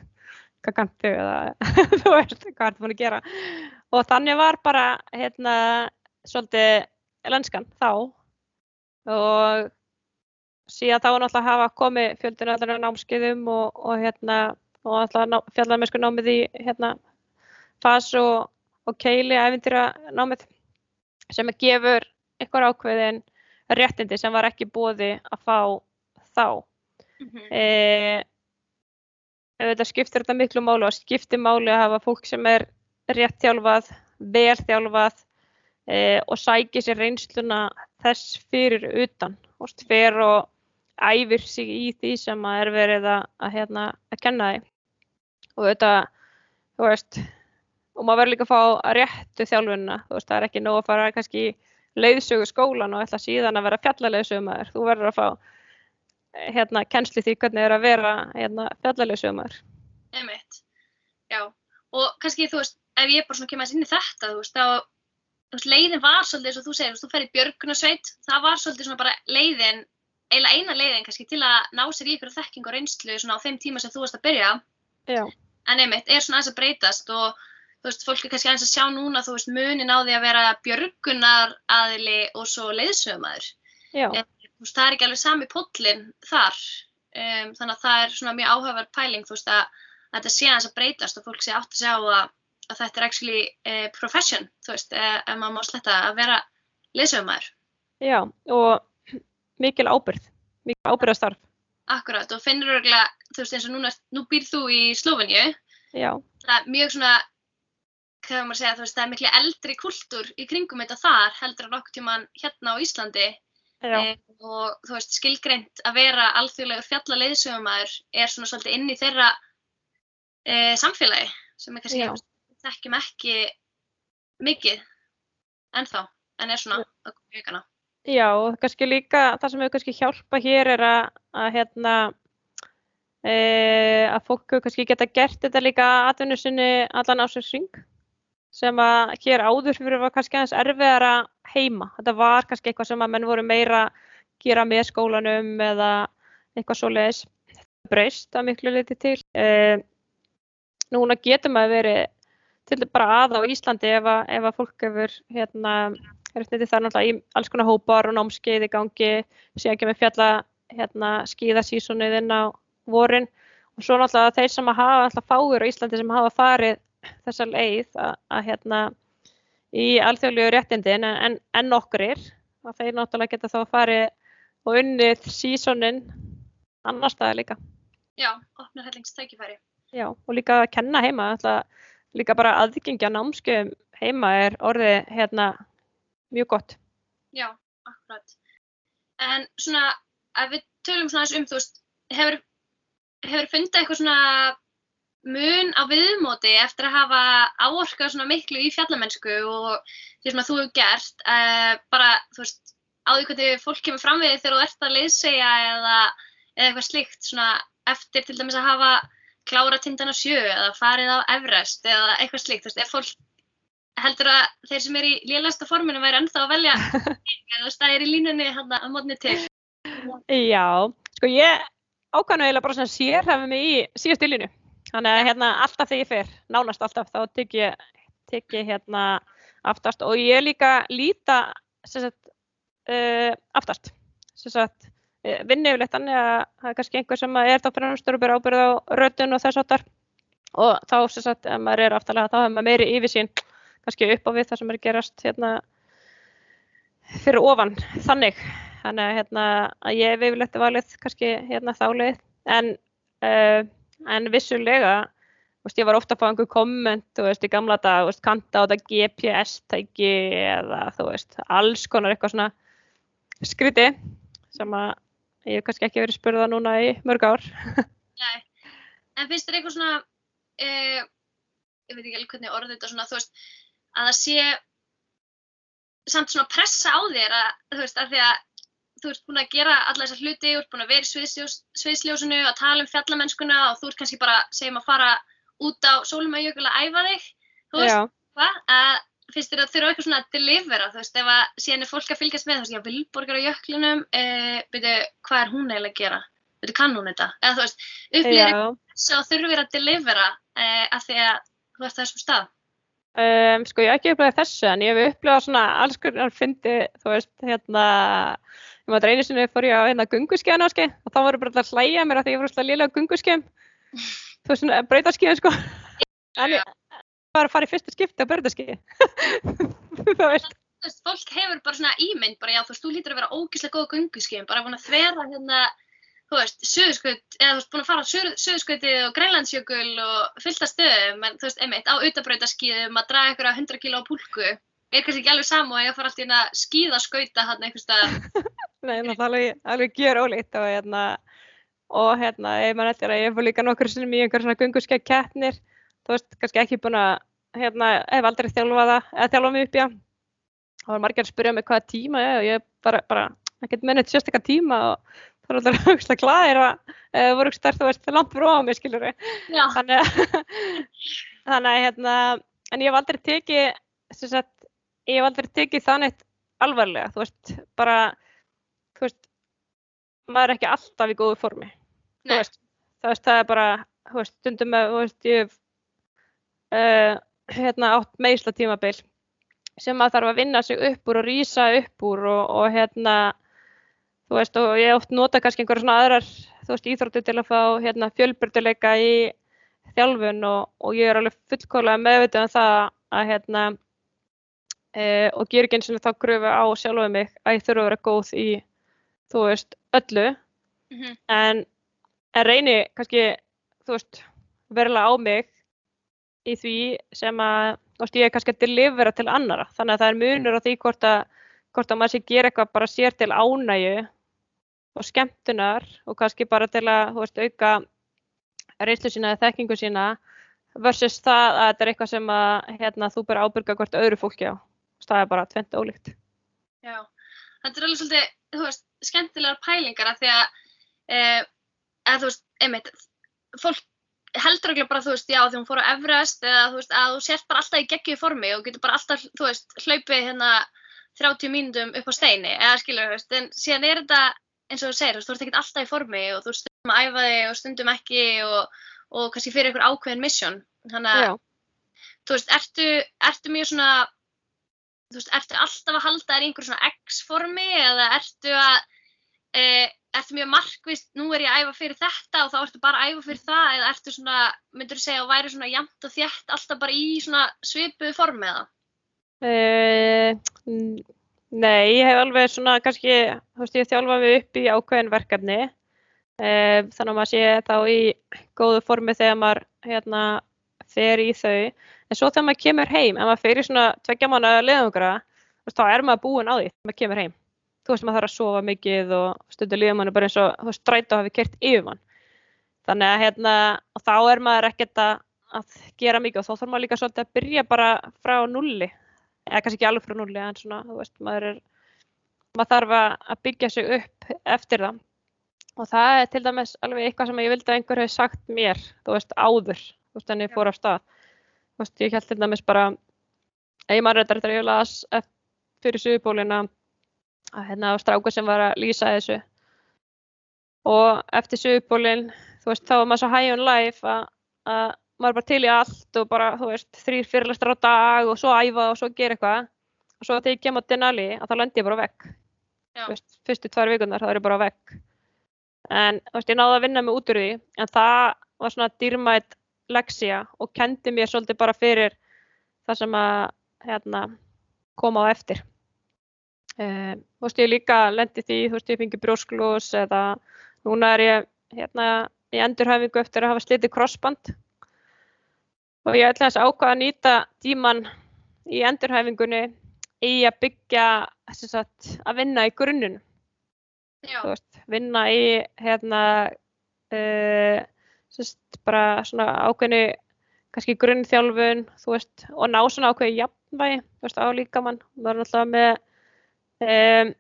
hvað kanntu eða þú veist, hvað ertu búin að gera. Og þannig var bara, hérna, svolítið lenskan þá og síðan þá náttúrulega að hafa komið fjöldinu allar námskeiðum og, og hérna, og alltaf fjallarmennsku námið í hérna fas og, og keili æfintýra námið sem að gefur einhver ákveðin réttindi sem var ekki bóði að fá þá. Mm -hmm. E, þetta skiptir þetta miklu máli og skiptir máli að hafa fólk sem er rétt þjálfað, vel þjálfað e, og sækir sér reynsluna þess fyrir utan. Óst, fer og æfir sig í því sem að er verið að, að, hérna, að kenna því. Og þetta, þú veist, og maður verður líka að fá réttu þjálfunna, þú veist, það er ekki nóg að fara kannski leiðsögu skólan og ætla síðan að vera fjallaleyðsögumæður, þú verður að fá hérna kennsli því hvernig er að vera hérna fjallaleyðsögumæður. Einmitt, já, og kannski þú veist, ef ég bara svona kemur inn í þetta, þú veist, þá, leiðin var svolítið eins og þú segir, þú veist, þú fer í björgunarsveit, það var svolítið svona bara leiðin, eiginlega eina leiðin kannski til að ná sér í ykkur þekking og reynslu svona á þeim tíma sem þú varst að byrja, Já, en einmitt, er svona aðeins að breytast og þú veist, fólk er kannski aðeins að sjá núna, þú veist, munin á því að vera björgunar aðili og svo leiðsögumæður. já, Þú veist, það er ekki alveg sami póllinn þar, um, þannig að það er svona mjög áhugaverð pæling, þú veist, að, að þetta sé aðeins að breytast og fólk sé átt að sjá að, að þetta er actually uh, profession, þú veist, uh, ef maður má sletta að vera leiðsögumæður. já, og mikil ábyrð, mikil ábyrðastarf. Akkurat, og finnur örgulega, þú veist, eins og núna, nú býr þú í Slóveníu, Já, það er mjög svona, hvað maður segja, þú veist, það er miklu eldri kultúr í kringum þetta þar, heldur en okkur tíman hérna á Íslandi. E, og þú veist, skilgreint að vera alþjóðlegur fjallaleiðsögumæður er svona svolítið inn í þeirra e, samfélagi sem er kannski við þekkjum ekki mikið ennþá, en er svona koma í aukana. já, og kannski líka það sem hefur kannski hjálpa hér er að, að hérna e, að fólk hefur kannski geta gert þetta líka atvinnu sinni allan ásins ring sem að hér áður fyrir var kannski aðeins erfiðara heima. Þetta var kannski eitthvað sem að menn voru meira að gera með skólanum eða eitthvað svoleiðis. Það breyst að miklu leiti til. E, núna getur maður verið til bara að á Íslandi ef að, ef að fólk hefur hérna, réttindi þar náttúrulega í alls konar hópar og námskeið í gangi, síðan kemur fjalla hérna, skíðasísonið inn á vorin og svo náttúrulega þeir sem að hafa alltaf fáir á Íslandi sem hafa farið þessa leið að, að hérna í alþjóðlegu réttindin en, en, nokkrir að þeir náttúrulega geta þá að farið og unnið sísonin annar staðar líka. Já, opnar hellingstækifæri. Já, og líka að kenna heima, alltaf, líka bara aðgengja námskeið heima er orðið hérna mjög gott. Já, akkurat. En svona, að við tölum svona aðeins um, þú veist, hefur, hefur fundið eitthvað svona mun á viðmóti eftir að hafa áorkað svona miklu í fjallamennsku og því sem að þú hefur gert, uh, bara, þú veist, á því hvernig fólk kemur fram við þegar þú ert að leiðsegja eða, eða eitthvað slíkt, svona, eftir til dæmis að hafa klára tindana sjö eða farið á Everest eða eitthvað slíkt, þú veist, ef fólk heldur að þeir sem er í lélægsta forminu væri ennþá að velja eða þú veist, það er í línunni hann að mótni til. Já, sko ég ákvæmlega bara svona sérhæfi mig í síðast í línu. Þannig að hérna alltaf þegar ég fer, nánast alltaf, þá tek ég, tek ég hérna aftast. Og ég líka líta sagt uh, aftast. Sagt, uh, vinni yfirleitt þannig að það er kannski einhver sem er þá fremstur og byrja ábyrð á röddun og þess áttar og þá sem sagt, ef maður er aftalega þá hefur maður meiri yfirsýn kannski upp á við það sem er gerast hérna fyrir ofan þannig. Þannig að, hérna, að ég hef yfirleitt valið kannski hérna þálið en, uh, en vissulega veist, ég var ofta að fá einhver komment veist í gamla dag, veist, kanta á þetta GPS-tæki eða þú veist alls konar eitthvað svona skriti sem að ég hef kannski ekki verið spurða núna í mörg ár. Nei, en finnst þér eitthvað svona, uh, ég veit ekki alveg hvernig orðið þetta svona, þú veist, að það sé samt svona pressa á þér að, þú veist, að því að þú ert búin að gera alla þessar hluti, þú ert búin að vera í sviðsljós, sviðsljósinu, að tala um fjallamennskuna og þú ert kannski bara, segjum að fara út á sólumæjökul að æfa þig, þú veist, hvað, að finnst þér að þurfa eitthvað svona að delivera, þú veist, ef að síðan er fólk að fylgjast með, þú veist, já, Vilborgar á jöklunum, uh, byrju, hvað er hún eiginlega að gera? Byrju, kann hún þetta? Eða þú veist, upplýðir já. svo þurfir að delivera uh, að því að þú ert þessum stað. Um, sko ég hef ekki upplegað þessu en ég hef upplegað svona alls konar fyndi þú veist hérna ég maður einu sinni fór ég á hérna gunguskeiðan áski og þá voru bara alltaf að hlæja mér að því ég voru alltaf liðlega gunguskeiðum þú veist svona breytarskeiðin sko. En ég var að fara í fyrsta skipti á breytarskeiði þú veist. Fólk hefur bara svona ímynd, bara já, þú veist, þú lítur að vera ógíslega góð gunguskeiðum, bara búin að þvera hérna, þú veist, söðurskaut, eða þú veist, búin að fara á söðurskautið og grænlandsjökul og fullt af stöðum, en þú veist, einmitt, á utabrautarskíðum að draga ykkur á 100 kíló á púlku, er kannski ekki alveg saman og ég fara alltaf inn að skíða skauta hann einhvers stað. Nei, það alveg, alveg gjör ólíkt og hérna, og hérna, ég man eftir að ég fór líka nokkur sinnum í einhver svona gunguskeið keppnir, þú veist, kannski ekki búin að, hérna, hef aldrei þjálfað það, eða þjálfað mig upp, já. Það var margir að spyrja mig hvaða tíma ég, og ég bara, bara, ekkert mennið sérstakka tíma og það var alltaf högst glæðir að, eða voru stærð, þú veist, langt frá mig, skilur við. Já, Þannig að, þannig að, hérna, en ég hef aldrei tekið, sem sagt, ég hef aldrei tekið það neitt alvarlega, þú veist, bara, maður er ekki alltaf í góðu formi, veist, þú veist, það er bara, veist, stundum með, uh, hérna, átt meðsla tímabil sem maður þarf að vinna sig upp úr og rýsa upp úr og, og hérna, þú veist, og ég oft nota kannski einhverja svona aðrar, þú veist, íþróttu til að fá, hérna, fjölbyrduleika í þjálfun og, og ég er alveg fullkólega meðvitað um það að, hérna, e, og ger ekki eins og þá gröfu á sjálfa mig að ég þurfa að vera góð í, þú veist, öllu, mhm, en, en reyni kannski, þú veist, verulega á mig í því sem að, þú veist, ég er kannski að delivera til annara, þannig að það er munur á því hvort að, hvort að maður sé gera eitthvað bara sér til ánægju og skemmtunar og kannski bara til að, þú veist, auka reynslu sína eða þekkingu sína versus það að þetta er eitthvað sem að, hérna, þú bara ábyrga hvort öðru fólki á. Það er bara tvent ólíkt. já. Þetta er alveg svolítið, þú veist, skemmtilegar pælingar af því að, uh, að þú veist, einmitt, fólk heldur ekki bara, þú veist, já, því hún fór á Everest eða, þú veist, að þú sért bara alltaf í geggju formi og getur bara alltaf, þú veist, hlaupið hérna 30 mínútum upp á steini, eða skilur, þú veist, en síðan er þetta, eins og þú segir, þú veist, þú ert ekki alltaf í formi og þú stundum að æfa þig og stundum ekki og, og kannski fyrir einhver ákveðin mission. Þannig að, þú veist, ertu, ertu mjög svona, þú veist, ertu alltaf að halda þér í einhver svona X-formi eða ertu að, e, ertu mjög markvist, nú er ég að æfa fyrir þetta og þá ertu bara að æfa fyrir það eða ertu svona, myndur þú segja að væri svona jæmt og þétt alltaf bara í svona svipuðu formi eða? Uh, nei, ég hef alveg svona kannski, þú veist, ég þjálfa mig upp í ákveðin verkefni uh, þannig að maður sé þá í góðu formi þegar maður hérna fer í þau en svo þegar maður kemur heim, ef maður í svona tveggja mánu leðungra, þá er maður búinn á því þegar maður kemur heim. Þú veist, maður þarf að sofa mikið og stundur líður manni bara eins og, þú strætó hafi kert yfir mann. Þannig að hérna, og þá er maður ekkert að, að gera mikið og þá þarf maður líka svolítið að byrja bara frá nulli eða kannski ekki alveg frá nulli en svona, þú veist, maður er maður þarf að að byggja sig upp eftir það og það er til dæmis alveg eitthvað sem ég vildi að einhver hefði sagt mér, þú veist, áður, þú veist, en ég fór af stað. Þú veist, ég held til dæmis bara, að ég maður þetta þegar ég las fyrir Suðupólina, að hérna á stráku sem var að lýsa þessu. Og eftir Suðupólin, þú veist, þá var maður svo high on life að, að maður bara til í allt og bara, þú veist, þrýr fyrirlastar á dag og svo æfa og svo gera eitthvað. Og svo þegar ég kem á Denali, að þá lendi ég bara vekk. Þú veist, fyrstu tvær vikunar, þá er ég bara vekk en veist, ég náði að vinna mig út úr því en það var svona dýrmætt leksja og kendi mér svolítið bara fyrir það sem að hérna, koma á eftir. Um, þú veist ég líka lendi því, þú veist ég fengi brjósklús eða núna er ég hérna í endurhæfingu eftir að hafa slitið crossband og ég ætla þess að ákvaða að nýta tíman í endurhæfingunni í að byggja sagt, að vinna í grunnun veist, vinna í hérna uh, sérst, bara svona ákveðinu kannski grunnþjálfun veist, og ná svona ákveði jafnvægi, veist, á líkamann. Það er náttúrulega með um,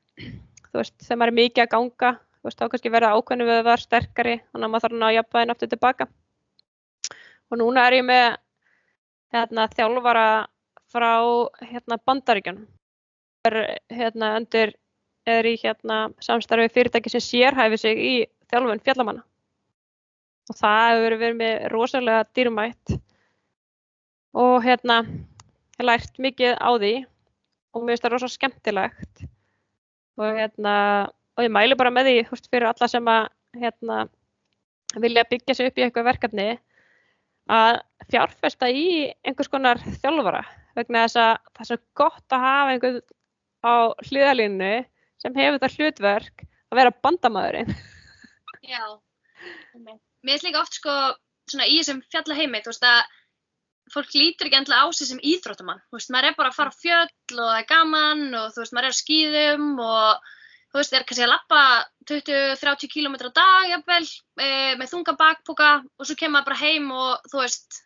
þú veist, þegar maður er mikið að ganga þú veist, þá kannski verða ákveðinu við að vera sterkari, þannig að maður þarf að ná jafnvægin aftur tilbaka og núna er ég með hérna þjálfara frá hérna bandaríkjan er hérna er í hérna samstarfi fyrirtæki sem sérhæfi sig í þjálfun fjallamanna og það hefur verið með rosalega dýrmætt. Og hérna ég lært mikið á því. Og mér finnst það rosalega skemmtilegt. Og hérna og ég mælu bara með því húst, fyrir alla sem að hérna vilja byggja sig upp í eitthvað verkefni að fjárfesta í einhvers konar þjálfara. Vegna þess að það er svo gott að hafa einhvern á hliðalínu sem hefur það hlutverk að vera bandamæðurinn. Já, mér finnst líka oft sko svona í þessum fjallaheimi, þú veist að fólk lítur ekki endla á sig sem íþróttamann, þú veist, maður er bara að fara á fjöll og það er gaman og þú veist, maður er á skýðum og þú veist, er kannski að lappa 20-30 km á dag, jafnvel, e, með þunga bakpoka og svo kemur maður bara heim og þú veist,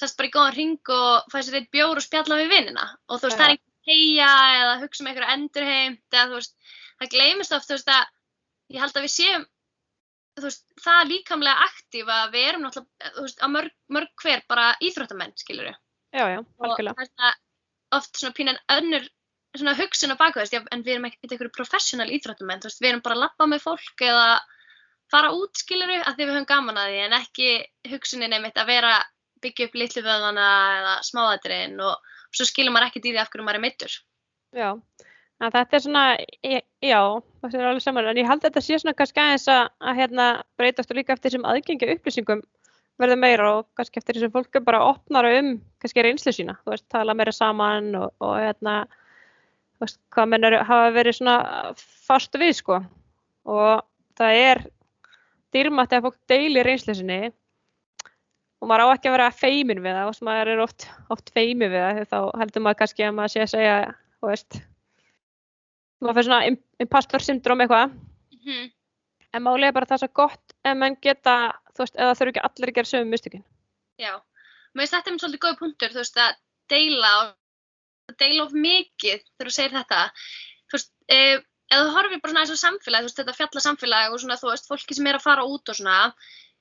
sérst bara í góðan ring og fæði sér eitt bjór og spjalla við vinnina og þú veist, það er einhvern heia eða hugsa um einhverju endurheimt eða þú veist, það gleymist oft, þú veist, að ég held að við séum, veist, það líkamlega aktíf að við erum náttúrulega, þú veist, á mörg, mörg hver bara íþróttamenn, skiljur við. Já, já, algjörlega. Og það er oft svona pínan önnur svona hugsun á baku þess, en við erum ekkert einhverju professional íþróttamenn, þú veist, við erum bara að lappa með fólk eða fara út, skiljur við, að því við höfum gaman að því, en ekki hugsunin einmitt að vera byggja upp litlu vöðvana eða smáðatriðin og svo skilur maður ekkert í því af hverju maður er mittur. Já, að þetta er svona, já, það er alveg saman, en ég held að þetta sé svona kannski aðeins að, að hérna, breytast og líka eftir þessum aðgengja upplýsingum verða meira og kannski eftir þessum fólk er bara að opna um kannski reynslu sína, þú veist, tala meira saman og, og hérna, þú veist, hvað mennur hafa verið svona fastu við, sko, og það er dýrmætti að fólk deili reynslu sinni og maður á ekki að vera feimin við það. Og maður er oft, oft feimi við það, þá heldur maður kannski að maður sé að segja, þú veist, maður fyrir svona impostor syndrom eitthvað mm -hmm. en málega er bara það svo gott ef mann geta, þú veist, eða þurfu ekki allir að gera sögum mystikinn. Já, mér finnst þetta um svolítið góð punktur, þú veist, að deila og deila of mikið þegar þú segir þetta, þú veist, eh, eða þú horfið bara svona eins og samfélag, þú veist, þetta fjalla samfélag og svona, þú veist, fólki sem er að fara út og svona,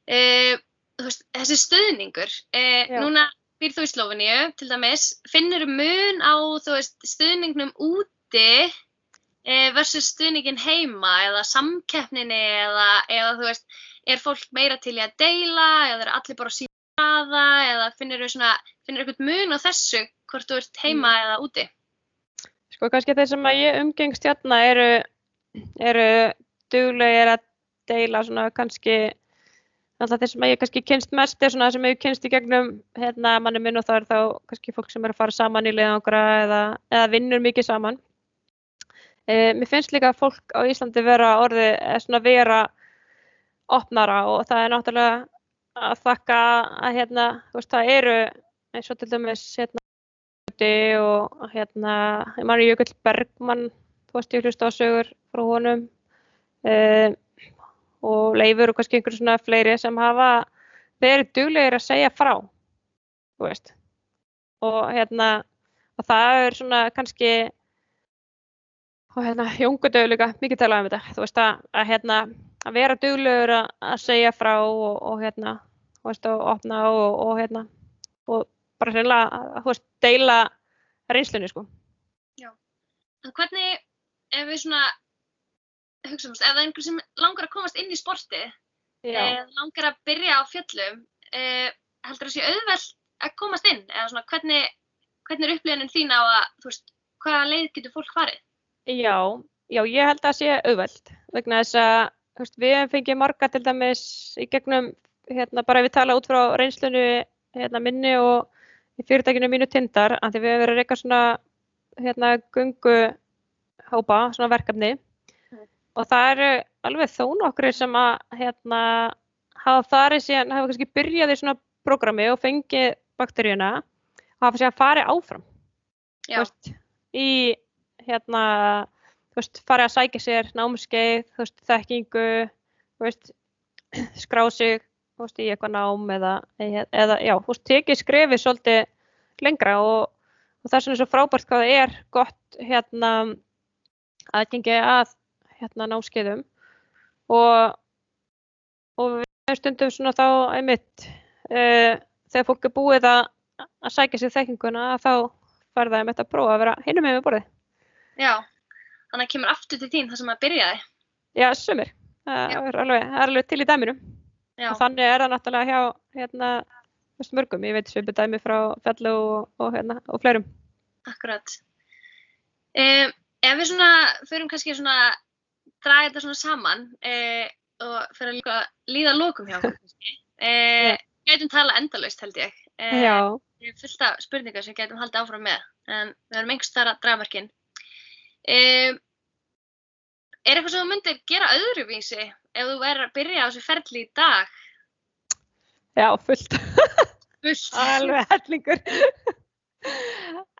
eh, þú veist, þessi stöðningur, eh, núna býr þú í Slófiníu, til dæmis, finnur mun á, þú veist, stöðningnum úti Eh, versus stuðningin heima eða samkeppninni eða, eða þú veist, er fólk meira til í að deila eða er allir bara sína aða eða finnir þau svona, finnir þau eitthvað mun á þessu hvort þú ert heima mm. eða úti? Sko kannski þeir sem að ég umgengst hérna eru, eru duglegir að deila svona kannski alltaf þeir sem að ég kannski kynst mest er svona sem ég kynst í gegnum hérna manni minn og það er þá kannski fólk sem er að fara saman í leiðangra eða, eða vinnur mikið saman E, mér finnst líka að fólk á Íslandi vera orði, svona vera opnara og það er náttúrulega að þakka að hérna, þú veist, það eru eins og til dæmis hérna og hérna, ég manni Jökull Bergmann, þú veist, ég hlusta á sögur frá honum. E, og leifur og kannski einhverju svona fleiri sem hafa verið duglegir að segja frá, þú veist, og hérna, og það er svona kannski og hérna Jóngudau líka mikið talað um þetta þú veist að, að hérna að vera duglegur að, að segja frá og, og hérna, þú veist, og opna og, og hérna, og bara hreinlega, þú veist, deila reynslunni, sko. En hvernig, ef við svona, hugsaum, ef það er einhver sem langar að komast inn í sportið, Já. eh, langar að byrja á fjöllum, eh, heldur það sé auðvelt að komast inn? Eða svona, hvernig, hvernig er upplifunin þín á að, þú veist, hvaða leið getur fólk farið? Já, já, ég held að það sé auðvelt vegna þess að veist, við fengið marga til dæmis í gegnum, hérna, bara ef við tala út frá reynslunu hérna, minni og í fyrirtækinu mínu tindar, að því við hefum verið að reyka svona hérna, gungu hópa, svona verkefni. Mm. og það eru alveg þó nokkri sem að hérna, hafa farið síðan, hafa kannski byrjað í svona prógrami og fengið bakteríuna hafa síðan farið áfram. Veist, í hérna, þú veist, farið að sækja sér námskeið, þú veist, þekkingu, þú veist, skrá sig, þú veist, í eitthvað nám eða, eða já, þú veist, tekið skrefið svolítið lengra og, og það er svona svo frábært hvað það er gott, hérna, aðgengi að, hérna, námskeiðum og, og við stundum svona þá einmitt, uh, þegar fólk er búið að, að sækja sér þekkinguna, þá fær það einmitt að prófa að vera hinum við borðið. Já. Þannig að kemur aftur til þín þar sem að byrjaði. Já, sumir. Það Já. er alveg, það alveg til í dæminu. Já, Og þannig er það náttúrulega hjá hérna, mörgum. Ég veit svipu dæmi frá Fjallu og, og, hérna, og fleirum. akkurat. Um, ef við svona, förum kannski svona, draga þetta svona saman uh, og fyrir að líka líða að lokum hjá okkur. Uh, gætum tala endalaust held ég. Já. Ég hef fullt af spurningar sem gætum haldið áfram með, en við erum einhvers þar að draga mörkin. Um, er eitthvað sem þú myndir gera öðruvísi ef þú er að byrja á þessu ferli í dag? Já, fullt. Fullt. alveg hellingur.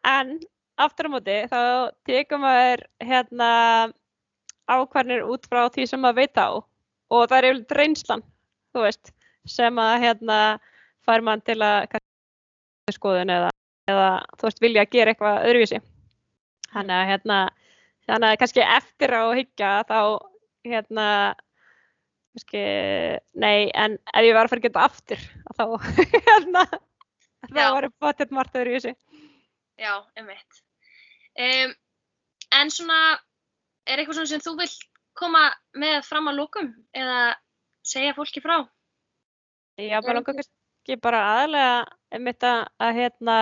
en aftur á móti þá tekum maður hérna ákvarnir út frá því sem maður veit á og það er yfirleitt reynslan, þú veist, sem að hérna fær mann til að skoðun eða, eða þú veist, vilja að gera eitthvað öðruvísi. Þannig að hérna, þannig að kannski eftir á að hyggja þá hérna kannski, nei, en ef ég var að fara að geta aftur þá hérna þá Já. var ég báttið margt öðruvísi. Já, einmitt. Um, en svona, er eitthvað svona sem þú vilt koma með fram á lókum eða segja fólki frá? Já, bara langar kannski bara aðalega einmitt að, að hérna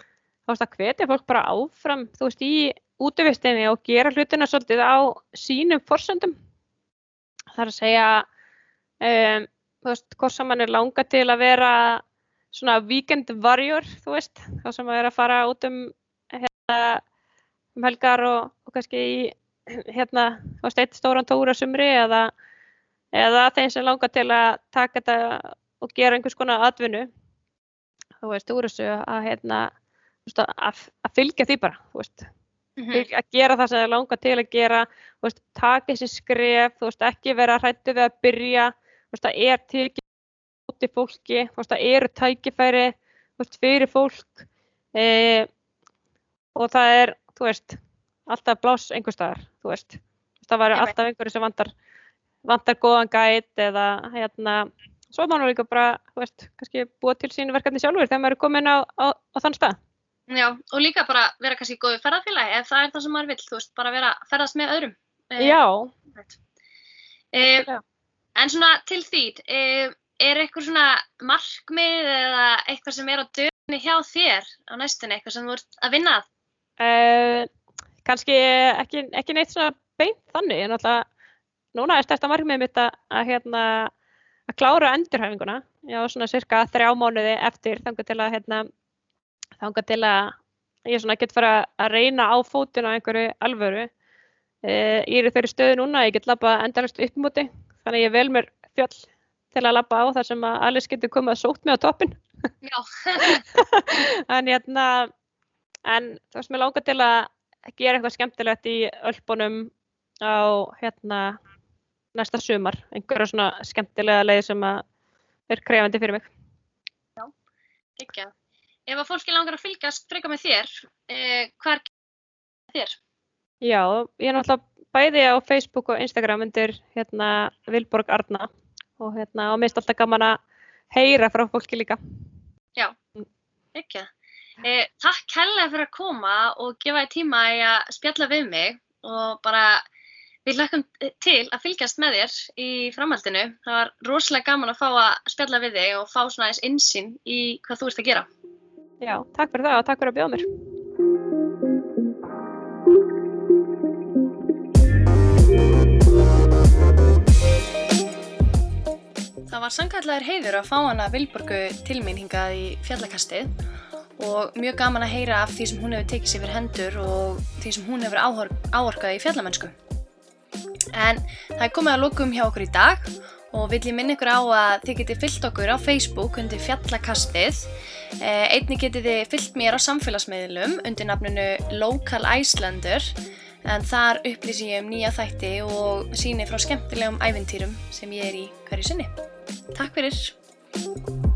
þá veist að hvetja fólk bara áfram þú veist í útivistinni og gera hlutina svolítið á sínum forsöndum. Það er að segja um, þú veist, hvort sem mann er langa til að vera svona weekend warrior, þú veist, þá sem að vera að fara út um hérna, um helgar og, og kannski í hérna, þú veist, eitt stóran tóra sumri eða eða þeim sem langar til að taka þetta og gera einhvers konar atvinnu þú veist, úr þessu að hérna, að, að fylgja því bara, þú veist, Mm Fylg- að gera það sem það langar til að gera veist, taka þessi skref, veist, ekki vera hrættu við að byrja veist, það er tekið út í fólki, það eru tækifæri fyrir fólk e, og það er, alltaf pláss einhvers staðar, það var alltaf einhverju sem vantar vantar góðan gæt eða hérna, svo má nú líka bara, þú veist, kannski búa til sínu verkefni sjálfur þegar maður er komin á, á, á þann stað. Já, og líka bara vera kannski góðu ferðarfélagi ef það er það sem maður vill, þú veist, bara vera ferðast með öðrum. Eh, Já, Eh, Já. en svona til því, eh, er eitthvað svona markmið eða eitthvað sem er á dögunni hjá þér á næstunni, eitthvað sem þú ert að vinna að? Uh, kannski ekki, ekki neitt svona beint þannig, en alltaf núna er stærsta markmið mitt að, að, hérna, að klára endurhæfinguna. Já, svona cirka þrjá mánuði eftir þangar til að, hérna, þangar til að ég get fara að reyna á fótinn á einhverju alvöru. Uh, ég er í þeirri stöðu núna, ég get labba endalast upp í móti, þannig að ég vel mér fjöll til að labba á þar sem að Alice getur komið að sótt mig á toppin. Já, en hérna en þú veist, mér langar til að gera eitthvað skemmtilegt í Ölpunum á hérna næsta sumar, einhverja svona skemmtilega leið sem að er krefandi fyrir mig. ekki. Ef að fólki langar að fylgjast freka með þér, eh, hvar kemur þér? Já, ég er náttúrulega bæði á Facebook og Instagram undir hérna Vilborg Arna og hérna og minnst alltaf gaman að heyra frá fólki líka. Já, ekki. Eh, takk hella fyrir að koma og gefa þér tíma í að spjalla við mig og bara við hlökkum til að fylgjast með þér í framhaldinu. Það var rosalega gaman að fá að spjalla við þig og fá svona eins insinn í hvað þú ert að gera. Já, takk fyrir það og takk fyrir að bjóða mér. Það var sannkæðlegar heiður að fá hana Vilborgu til mín hingað í fjallakastið og mjög gaman að heyra af því sem hún hefur tekið sér fyrir hendur og því sem hún hefur áorkað í fjallamennsku. En það er komið að lókum hjá okkur í dag og vill ég minna ykkur á að þið getið fyllt okkur á Facebook undir fjallakastið. Einni getið þið fyllt mér á samfélagsmiðlum undir nafnunu Local Icelander en þar upplýsi ég um nýja þætti og síni frá skemmtilegum ævintýrum sem ég er í hverju sinni. Takk fyrir!